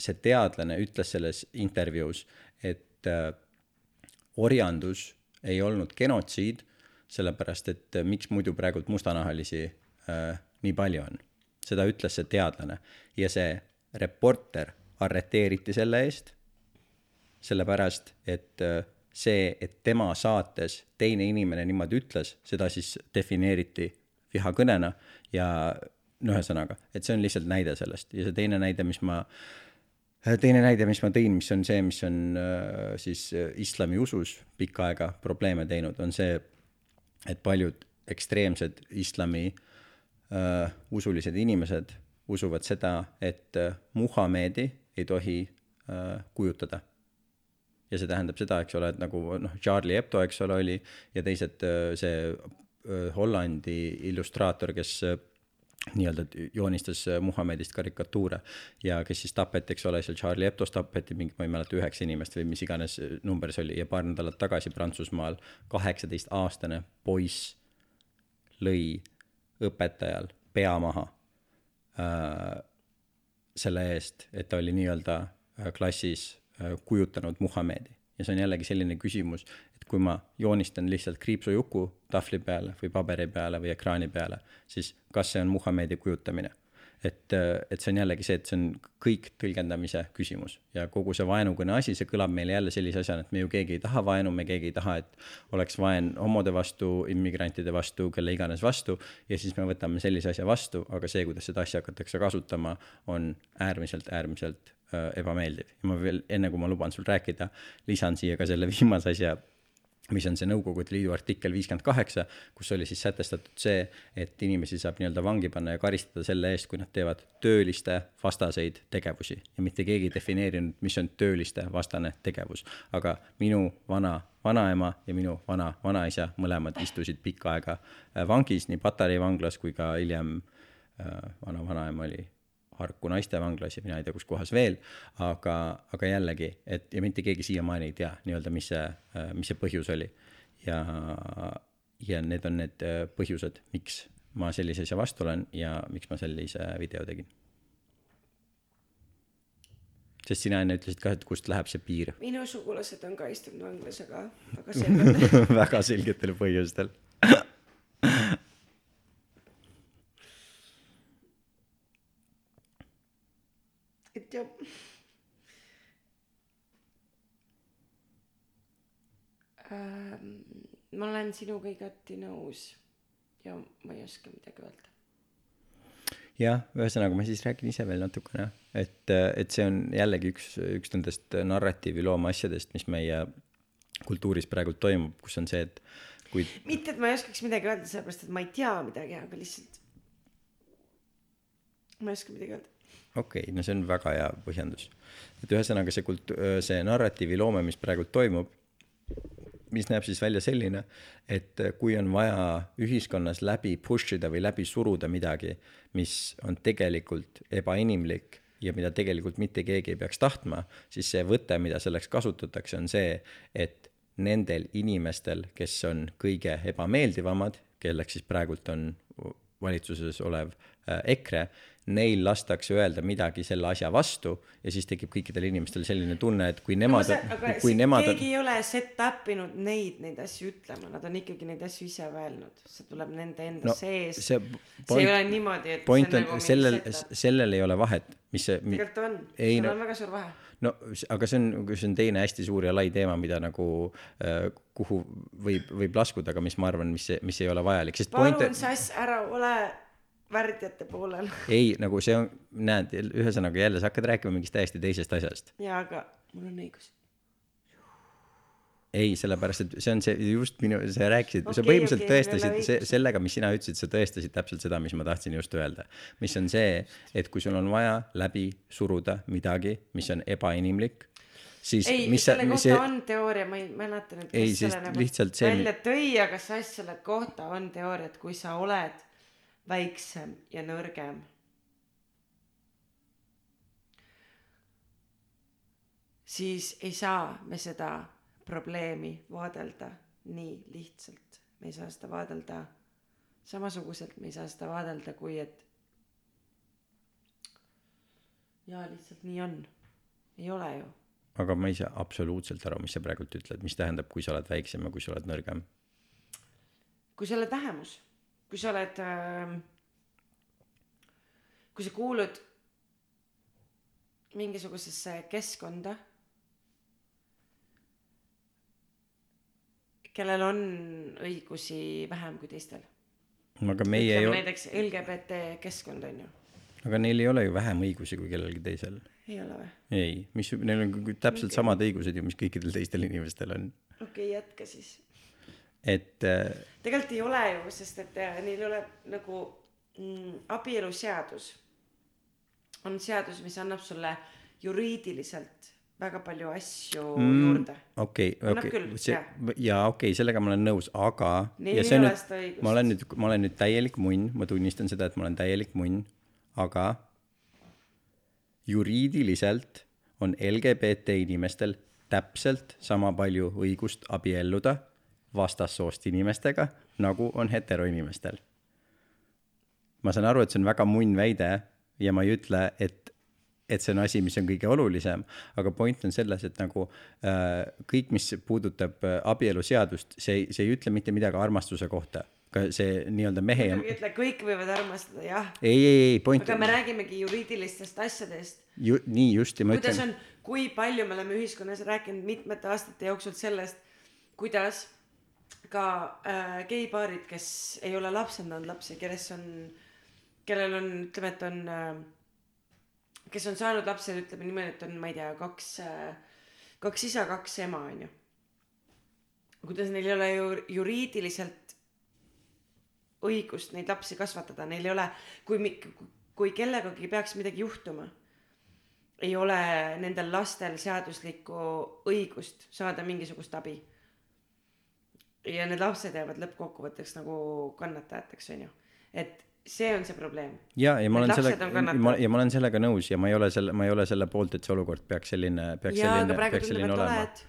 see teadlane ütles selles intervjuus, et äh, orjandus ei olnud genotsiid, sellepärast et äh, miks muidu praegult mustanahalisi äh, nii palju on. seda ütles see teadlane ja see reporter arreteeriti selle eest, sellepärast et äh, see, et tema saates teine inimene niimoodi ütles, seda siis defineeriti vihakõnena ja no ühesõnaga, et see on lihtsalt näide sellest. Ja see teine näide, mis ma, äh, teine näide, mis ma tõin, mis on see, mis on äh, siis islami usus pikka aega probleeme teinud, on see, et paljud ekstreemsed islami äh, usulised inimesed usuvad seda, et äh, Muhamedi ei tohi äh, kujutada. ja see tähendab seda, eks ole, et nagu noh, Charlie Hebdo, eks ole, oli ja teised, äh, see Hollandi illustraator, kes nii-öelda joonistas Muhamedist karikatuure ja kes siis tapeti, eks ole, seal Charlie Hebdo's tapeti mingi, ma ei mäleta, üheksa inimest või mis iganes number see oli ja paar nädalat tagasi Prantsusmaal kaheksateistaastane poiss lõi õpetajal pea maha Äh, selle eest, et ta oli nii-öelda äh, klassis äh, kujutanud Muhamedi. ja see on jällegi selline küsimus, et kui ma joonistan lihtsalt kriipsujuku tahvli peale või paberi peale või ekraani peale, siis kas see on Muhamedi kujutamine et, et see on jällegi see, et see on kõik tõlgendamise küsimus ja kogu see vaenukõne asi, see kõlab meile jälle sellise asjana, et me ju keegi ei taha vaenu, me keegi ei taha, et oleks vaen homode vastu, immigrantide vastu, kelle iganes vastu. ja siis me võtame sellise asja vastu, aga see, kuidas seda asja hakatakse kasutama, on äärmiselt, äärmiselt äh, ebameeldiv ja ma veel enne, kui ma luban sul rääkida, lisan siia ka selle viimase asja mis on see Nõukogude Liidu artikkel viiskümmend kaheksa, kus oli siis sätestatud see, et inimesi saab nii-öelda vangi panna ja karistada selle eest, kui nad teevad tööliste vastaseid tegevusi ja mitte keegi ei defineerinud, mis on tööliste vastane tegevus. aga minu vana vanaema ja minu vana vanaisa mõlemad istusid pikka aega vangis, nii Patarei vanglas kui ka hiljem äh, vana vanaema oli Harku naistevanglas ja mina ei tea, kus kohas veel, aga, aga jällegi, et ja mitte keegi siiamaani ei tea nii-öelda, mis see, mis see põhjus oli. ja, ja need on need äh, põhjused, miks ma sellise asja vastu olen ja miks ma sellise video tegin. sest sina enne ütlesid ka, et kust läheb see piir. minu sugulased on ka istunud vanglas, aga väga selgelt [LAUGHS] väga selgetel põhjustel et jah. Ähm, ma olen sinuga igati nõus ja ma ei oska midagi öelda. jah, ühesõnaga ma siis räägin ise veel natukene, et, et see on jällegi üks, üks nendest narratiiviloome asjadest, mis meie kultuuris praegu toimub, kus on see, et kui. mitte, et ma ei oskaks midagi öelda, sellepärast et ma ei tea midagi, aga lihtsalt ma ei oska midagi öelda okei okay,, no see on väga hea põhjendus. et ühesõnaga see kult-, see narratiiviloome, mis praegult toimub, mis näeb siis välja selline, et kui on vaja ühiskonnas läbi push ida või läbi suruda midagi, mis on tegelikult ebainimlik ja mida tegelikult mitte keegi ei peaks tahtma, siis see võte, mida selleks kasutatakse, on see, et nendel inimestel, kes on kõige ebameeldivamad, kelleks siis praegult on valitsuses olev EKRE, neil lastakse öelda midagi selle asja vastu ja siis tekib kõikidel inimestel selline tunne, et kui nemad no,, kui nemad keegi ei ole set-up inud neid, neid asju ütlema, nad on ikkagi neid asju ise öelnud, see tuleb nende enda no, sees. see, ei ole niimoodi, et point on, nagu sellel, sellel ei ole vahet, mis see tegelikult on, seal no, on väga suur vahe. no aga see on, see on teine hästi suur ja lai teema, mida nagu äh, kuhu võib, võib laskuda, aga mis ma arvan, mis, mis ei ole vajalik, sest palun point... sass, ära ole värdjate poolel. ei, nagu see on, näed, ühesõnaga jälle sa hakkad rääkima mingist täiesti teisest asjast. jaa, aga mul on õigus. ei, sellepärast et see on see just minu, sa rääkisid okay,, sa põhimõtteliselt okay, tõestasid see, sellega, mis sina ütlesid, sa tõestasid täpselt seda, mis ma tahtsin just öelda. mis on see, et kui sul on vaja läbi suruda midagi, mis on ebainimlik, siis ei, mis selle, kohta see, on teooria, ma ei mäleta nüüd, Ei, kes selle nagu välja tõi, aga see asja selle kohta on teooria, et kui sa oled väiksem ja nõrgem, siis ei saa me seda probleemi vaadelda nii lihtsalt. me ei saa seda vaadelda samasuguselt, me ei saa seda vaadelda, kui et jaa, lihtsalt nii on. ei ole ju aga ma ei saa absoluutselt aru, mis sa praegult ütled, mis tähendab, kui sa oled väiksem ja kui sa oled nõrgem. kui sa oled vähemus, kui sa oled äh,, kui sa kuulud mingisugusesse keskkonda, kellel on õigusi vähem kui teistel. aga meie ei ütleme ole, näiteks LGBT keskkond on ju, aga neil ei ole ju vähem õigusi kui kellelgi teisel. ei ole või? ei, mis, neil on täpselt Okei. samad õigused ju, mis kõikidel teistel inimestel on. okei okay,, jätka siis. Et äh, tegelikult ei ole ju, sest et äh, neil ei ole nagu mm, abieluseadus on seadus, mis annab sulle juriidiliselt väga palju asju mm. juurde. okei, Annab okei see jaa, okei okay,, sellega ma olen nõus, aga Neil ja ei ole seda õigust. ma olen nüüd, ma olen nüüd täielik munn, ma tunnistan seda, et ma olen täielik munn, aga juriidiliselt on LGBT inimestel täpselt sama palju õigust abielluda vastassoost inimestega, nagu on heteroinimestel. ma saan aru, et see on väga munn väide ja ma ei ütle, et, et see on asi, mis on kõige olulisem, aga point on selles, et nagu äh, kõik, mis puudutab äh, abieluseadust, see see ei ütle mitte midagi armastuse kohta. ka see nii-öelda mehe ja, ütle, kõik võivad armastada, jah. ei, ei, ei, point aga me räägimegi juriidilistest asjadest. ju,, nii just ja ma kuidas ütlen, on, kui palju me oleme ühiskonnas rääkinud mitmete aastate jooksul sellest, kuidas ka äh, geipaarid, kes ei ole lapsendanud lapsi, kes on, kellel on, ütleme, et on äh,, kes on saanud lapse, ütleme niimoodi, et on, ma ei tea, kaks äh,, kaks isa, kaks ema, onju. kuidas neil ei ole ju juriidiliselt õigust neid lapsi kasvatada, neil ei ole, kui, kui kellegagi peaks midagi juhtuma ei ole nendel lastel seaduslikku õigust saada mingisugust abi. Ja need lapsed jäävad lõppkokkuvõtteks nagu kannatajateks, onju. et see on see probleem. ja, ja ma olen sellega ma, ja ma olen sellega nõus ja ma ei ole selle, ma ei ole selle poolt, et see olukord peaks selline, peaks jaa, selline peaks selline olema. oled.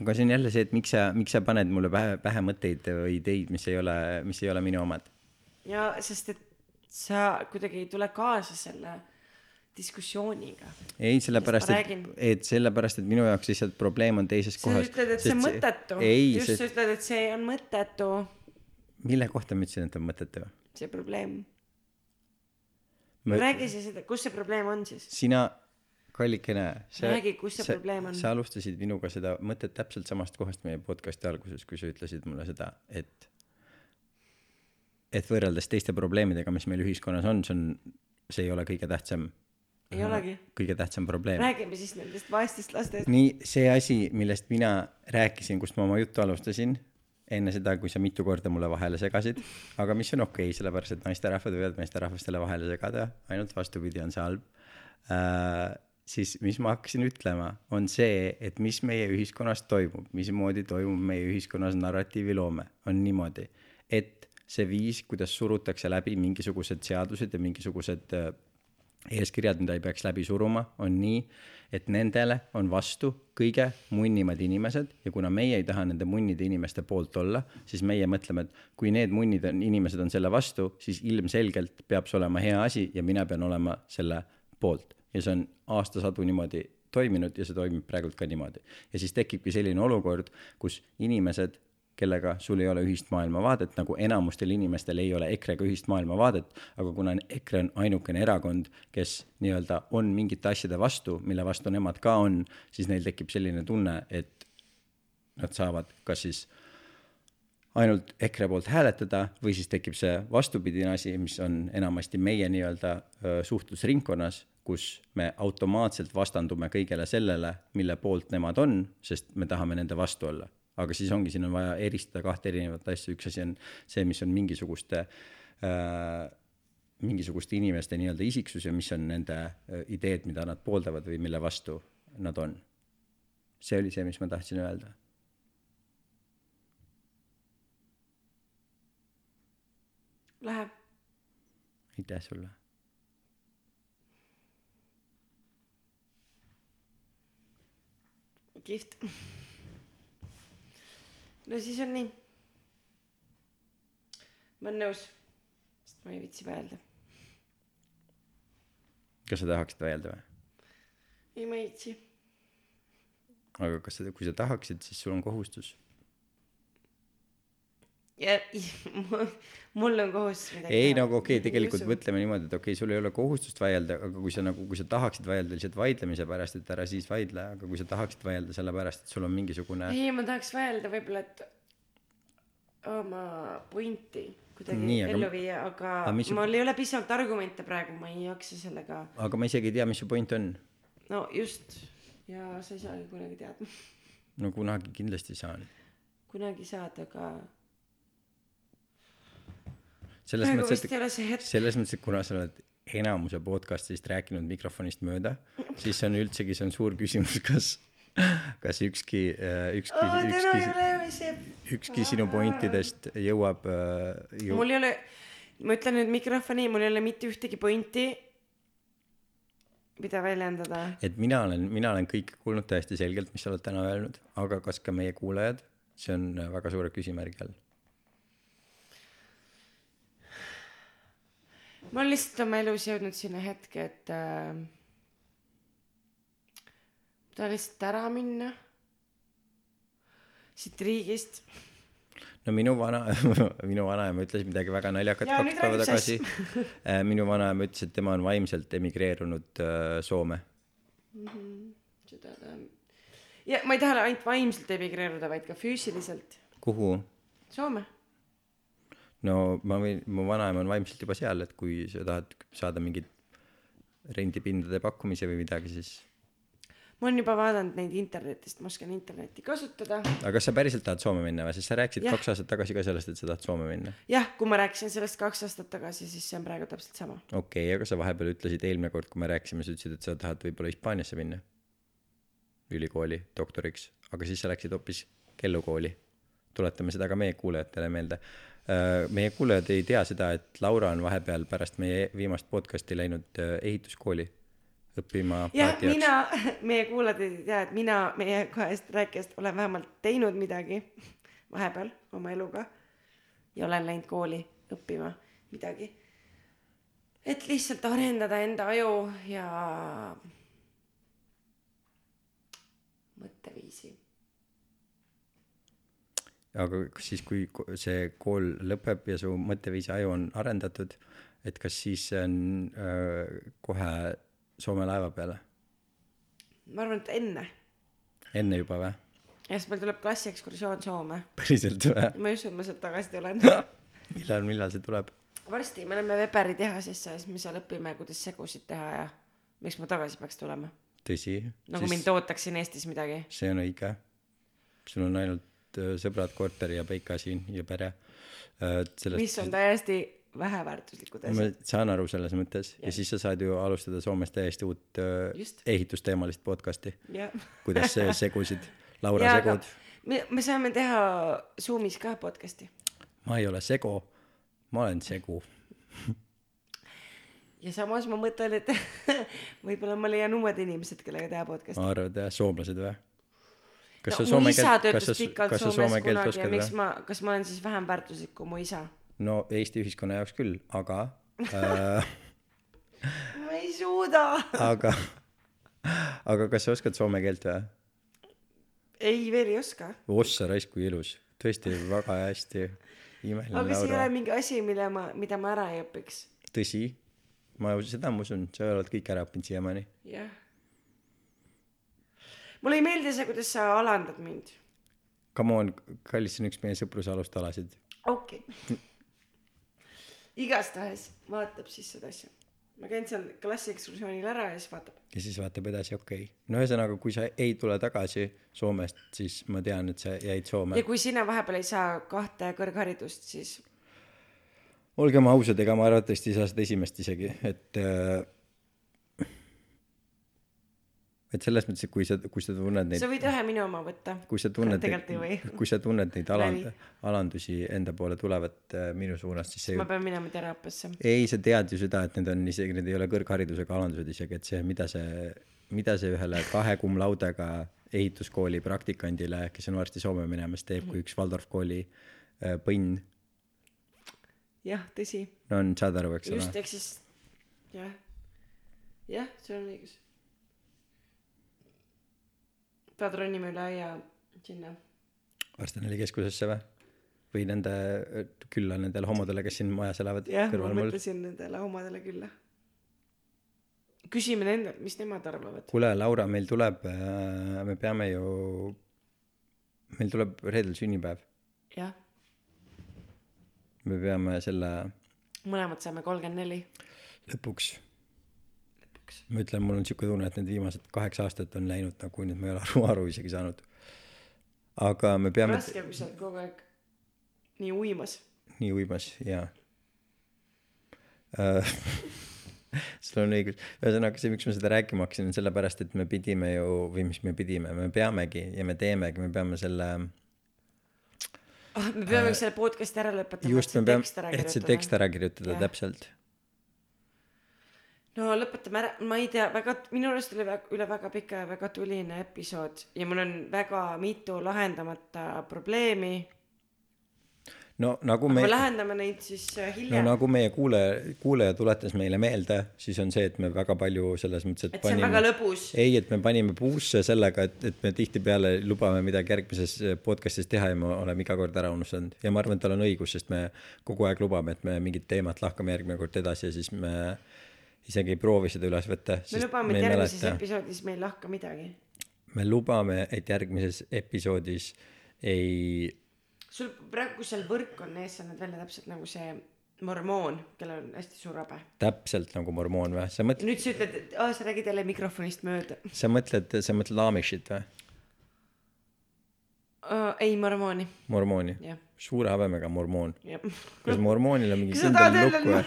aga see on jälle see, et miks sa, miks sa paned mulle pähe, pähe mõtteid või ideid, mis ei ole, mis ei ole minu omad. ja sest, et sa kuidagi ei tule kaasa selle diskussiooniga. ei, sellepärast, et et sellepärast, et minu jaoks lihtsalt probleem on teises sa kohas. ütled, et see on mõttetu. just, sest sa ütled, et see on mõttetu, mille kohta ma ütlesin, et on mõttetu? see probleem. Ma- räägi siis, kus see probleem on siis. sina, kallikene, sa Räägi, kus see probleem on. sa alustasid minuga seda mõtet täpselt samast kohast meie podcast'i alguses, kui sa ütlesid mulle seda, et et võrreldes teiste probleemidega, mis meil ühiskonnas on, see on, see ei ole kõige tähtsam. Ei olegi. kõige tähtsam probleem. räägime siis nendest vaestest lastest. nii, see asi, millest mina rääkisin, kust ma oma juttu alustasin, enne seda, kui sa mitu korda mulle vahele segasid, aga mis on okei okay,, sellepärast et naisterahvad võivad meesterahvastele vahele segada, ainult vastupidi on see halb äh,. siis mis ma hakkasin ütlema, on see, et mis meie ühiskonnas toimub, mismoodi toimub meie ühiskonnas narratiiviloome, on niimoodi, et see viis, kuidas surutakse läbi mingisugused seadused ja mingisugused äh, eeskirjad, mida ei peaks läbi suruma, on nii, et nendele on vastu kõige munnimad inimesed ja kuna meie ei taha nende munnide inimeste poolt olla, siis meie mõtleme, et kui need munnid on, inimesed on selle vastu, siis ilmselgelt peab see olema hea asi ja mina pean olema selle poolt. ja see on aastasadu niimoodi toiminud ja see toimib praegult ka niimoodi. ja siis tekibki selline olukord, kus inimesed kellega sul ei ole ühist maailmavaadet, nagu enamustel inimestel ei ole EKRE-ga ühist maailmavaadet, aga kuna EKRE on ainukene erakond, kes nii-öelda on mingite asjade vastu, mille vastu nemad ka on, siis neil tekib selline tunne, et nad saavad kas siis ainult EKRE poolt hääletada või siis tekib see vastupidine asi, mis on enamasti meie nii-öelda suhtlusringkonnas, kus me automaatselt vastandume kõigele sellele, mille poolt nemad on, sest me tahame nende vastu olla. Aga siis ongi, siin on vaja eristada kahte erinevat asja, üks asi on see, mis on mingisuguste äh, mingisuguste inimeste nii-öelda isiksus ja mis on nende äh, ideed, mida nad pooldavad või mille vastu nad on. see oli see, mis ma tahtsin öelda. Läheb. aitäh sulle. kihvt. No siis on nii. ma olen nõus, sest ma ei viitsi mõelda. kas sa tahaksid vaielda või? ei, ma ei viitsi. aga kas sa, kui sa tahaksid, siis sul on kohustus. Ja [LAUGHS] mul on kohustus midagi ei nagu okei okay,, tegelikult Ei usu. mõtleme niimoodi, et okei okay,, sul ei ole kohustust vaielda, aga kui sa nagu, kui sa tahaksid vaielda lihtsalt vaidlemise pärast, et ära siis vaidle, aga kui sa tahaksid vaielda sellepärast, et sul on mingisugune ei, ma tahaks vaielda võib-olla, et oma pointi kuidagi Nii, aga- ellu viia, aga, aga su- mul ei ole piisavalt argumente praegu, ma ei jaksa sellega, aga ma isegi ei tea, mis su point on. no just ja sa ei saagi kunagi teada, no kunagi kindlasti saan. kunagi saad, aga selles praegu mõttes, et selles mõttes, et kuna sa oled enamuse podcast'ist rääkinud mikrofonist mööda, siis see on üldsegi, see on suur küsimus, kas, kas ükski, ükski, ei ükski, ju see, ükski sinu pointidest jõuab ju, mul ei ole, ma ütlen nüüd mikrofoni, mul ei ole mitte ühtegi pointi, mida väljendada. et mina olen, mina olen kõike kuulnud täiesti selgelt, mis sa oled täna öelnud, aga kas ka meie kuulajad, see on väga suure küsimärgi all. Ma olen lihtsalt oma elus jõudnud sinna hetke, et äh, tahan lihtsalt ära minna siit riigist. no minu vana, [LAUGHS] minu vanaema ütles midagi väga naljakat Jaa, kaks päeva tagasi sess. [LAUGHS] minu vanaema ütles, et tema on vaimselt emigreerunud äh, Soome. seda ta, ja ma ei taha ainult vaimselt emigreeruda, vaid ka füüsiliselt. kuhu? Soome. No ma võin, mu vanaema on vaimselt juba seal, et kui sa tahad saada mingit rendipindade pakkumise või midagi, siis. ma olen juba vaadanud neid internetist, ma oskan internetti kasutada. aga kas sa päriselt tahad Soome minna või, sest sa rääkisid Jah. kaks aastat tagasi ka sellest, et sa tahad Soome minna. jah, kui ma rääkisin sellest kaks aastat tagasi, siis see on praegu täpselt sama. okei okay,, aga sa vahepeal ütlesid eelmine kord, kui me rääkisime, sa ütlesid, et sa tahad võib-olla Hispaaniasse minna. ülikooli doktoriks, aga siis sa läksid hoopis kellukooli. tuletame seda ka meie kuulajatele meelde. Meie kuulajad ei tea seda, et Laura on vahepeal pärast meie viimast podcast'i läinud äh, ehituskooli õppima jah, mina, [LAUGHS] meie kuulajad ei tea, et mina meie kahest rääkijast olen vähemalt teinud midagi vahepeal oma eluga ja olen läinud kooli õppima midagi. et lihtsalt arendada enda aju ja mõtteviisi. Aga siis, kui see kool lõpeb ja su mõtteviisi aju on arendatud, et kas siis see on äh, kohe Soome laeva peale? ma arvan, et enne, enne juba või? ja siis meil tuleb klassiekskursioon Soome. [LAUGHS] päriselt või? ma ei usu, et ma sealt tagasi tulen. [LAUGHS] millal, millal see tuleb? varsti me läheme Weberi tehasesse ja siis me seal õpime, kuidas segusid teha ja miks ma tagasi peaks tulema. tõsi? nagu mind ootaks siin Eestis midagi. see on õige. sul on ainult äh, sõbrad, korter ja Peika siin ja pere äh,. sellest mis on täiesti väheväärtuslikud ma asjad. saan aru selles mõttes ja siis sa saad ju alustada Soomes täiesti uut äh, Just. ehitusteemalist podcast'i, kuidas [LAUGHS] segusid, Laura aga- segud. me, me saame teha Zoomis ka podcast'i ma ei ole sego, ma olen segu ja samas ma mõtlen, et [LAUGHS] võib-olla ma leian uued inimesed, kellega teha podcast'i. ma arvan, et jah, soomlased või? Kas no sa soome keelt, kas sa, kas sa soome keelt oskad või? ma, kas ma olen siis vähem väärtuslik kui mu isa? no Eesti ühiskonna jaoks küll, aga äh, [LAUGHS] ma ei suuda. aga, aga kas sa oskad soome keelt või? ei, veel ei oska. ossa raisk, kui ilus, tõesti väga hästi, imeline aga see ei ole, mingi asi, mille ma, mida ma ära ei õpiks. tõsi, ma, seda ma usun, sa oled kõik ära õppinud siiamaani. jah. Mulle ei meeldi see, kuidas sa alandad mind. Come on, kallis, see on üks meie sõpruse alustalasid. okei okay.. igastahes vaatab siis seda asja. ma käin seal klassiekskursioonil ära ja siis vaatab ja siis vaatab edasi, okei okay.. no ühesõnaga, kui sa ei tule tagasi Soomest, siis ma tean, et sa jäid Soome. ja kui sina vahepeal ei saa kahte kõrgharidust, siis olgem ausad, ega ma arvatavasti ei saa seda esimest isegi, et äh, et selles mõttes, et kui sa, kui sa tunned neid sa võid ühe minu oma võtta. Kui sa tunned [LAUGHS] kui sa tunned neid aland- alandusi enda poole tulevat äh, minu suunas siis see ma pean minema teraapiasse. Ei sa tead ju seda et need on isegi need ei ole kõrgharidusega alandused isegi et see mida see mida see ühele kahe cum laudega ehituskooli praktikandile kes on varsti Soome minemas teeb kui üks Waldorf kooli äh, põnn. Jah tõsi. No on saad aru eks ole. Just ehk siis jah. Jah sul on õigus pead ronima üle aia sinna. Arsenali keskusesse või? Või nende külla nendele homodele kes siin majas elavad jah ma kõrval mul. mõtlesin nendele omadele külla. Küsime nendelt mis nemad arvavad. Kuule Laura meil tuleb me peame ju meil tuleb reedel sünnipäev. Jah. Me peame selle mõlemad saame kolmkümmend neli. lõpuks lõpuks ma ütlen mul on siuke tunne et need viimased kaheksa aastat on läinud nagu nüüd ma ei ole aru aru isegi saanud. Aga me peame raske kui sa oled kogu aeg nii uimas. Nii uimas ja äh, [LAUGHS] sul on õigus. Ühesõnaga see miks ma seda rääkima hakkasin on sellepärast et me pidime ju või mis me pidime me peamegi ja me teemegi me peame selle ah me peame selle podcast'i ära lõpetama Äh, just me peame et see tekst ära ära kirjutada täpselt no lõpetame ära. Ma ei tea väga minu arust oli väga üle väga pika ja väga tuline episood ja mul on väga mitu lahendamata probleemi. No nagu me me lahendame neid siis äh, no hiljem nagu meie kuulaja kuulaja tuletas meile meelde siis on see et me väga palju selles mõttes et et see on väga lõbus. Ei, et me panime puusse sellega, et, et me tihtipeale lubame midagi järgmises podcast'is teha ja me oleme iga kord ära unustanud. Ja ma arvan, et tal on õigus, sest me kogu aeg lubame, et me mingit teemat lahkame järgmine kord edasi ja siis me isegi ei proovi seda üles võtta. me lubame et järgmises episoodis me ei lahka midagi me lubame, et järgmises episoodis ei, sul praegu kus seal võrk on ees sa näed välja täpselt nagu see mormoon kellel on hästi suur habe täpselt nagu mormoon või, sa mõtled, nüüd sa ütled et aa sa räägid jälle mikrofonist mööda sa mõtled, sa mõtled Amishit või? uh, ei mormooni mormooni? suure habemega mormoon. kas mormoonil on mingi kindel lukk või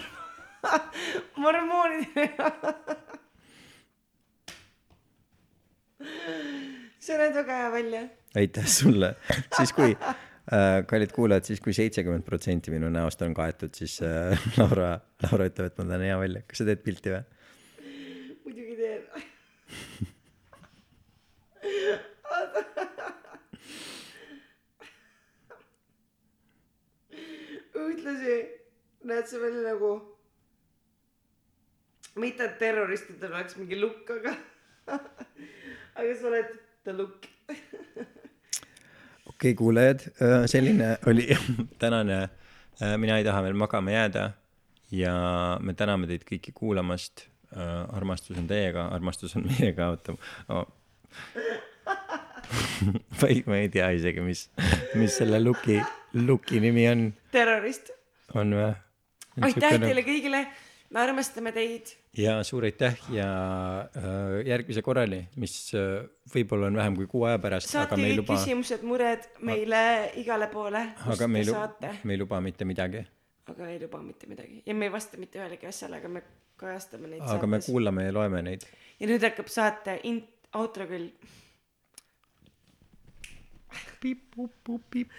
[LAUGHS] mor-? mormoonidele see näeb väga hea välja aitäh sulle, siis kui äh, kallid kuulajad, siis kui seitsekümmend protsenti minu näost on kaetud, siis äh, Laura, Laura ütleb, et ma näen hea välja. kas sa teed pilti või? muidugi teen ühtlasi näed sa välja nagu mitte et terroristidel oleks mingi lukk aga [LAUGHS] aga sa oled the look [LAUGHS] okei okay, kuulajad, selline oli [LAUGHS] tänane äh, Mina ei taha veel magama jääda ja me täname teid kõiki kuulamast. armastus on teiega, armastus on meiega, oota oh. ma ei, ma ei tea isegi, mis, mis selle luki, luki nimi on, terrorist on või? aitäh teile kõigile me armastame teid ja suur aitäh ja äh, järgmise korrani, mis äh, võib-olla on vähem kui kuu aja pärast, me ei kõik luba, küsimused mured meile igale poole kust aga me te ei lu- saate me ei luba mitte midagi. aga ei luba mitte midagi ja me ei vasta mitte ühelegi asjale aga me kajastame neid aga me saates kuulame ja loeme neid. ja nüüd hakkab saate int- outro küll piip, pup, pup, piip.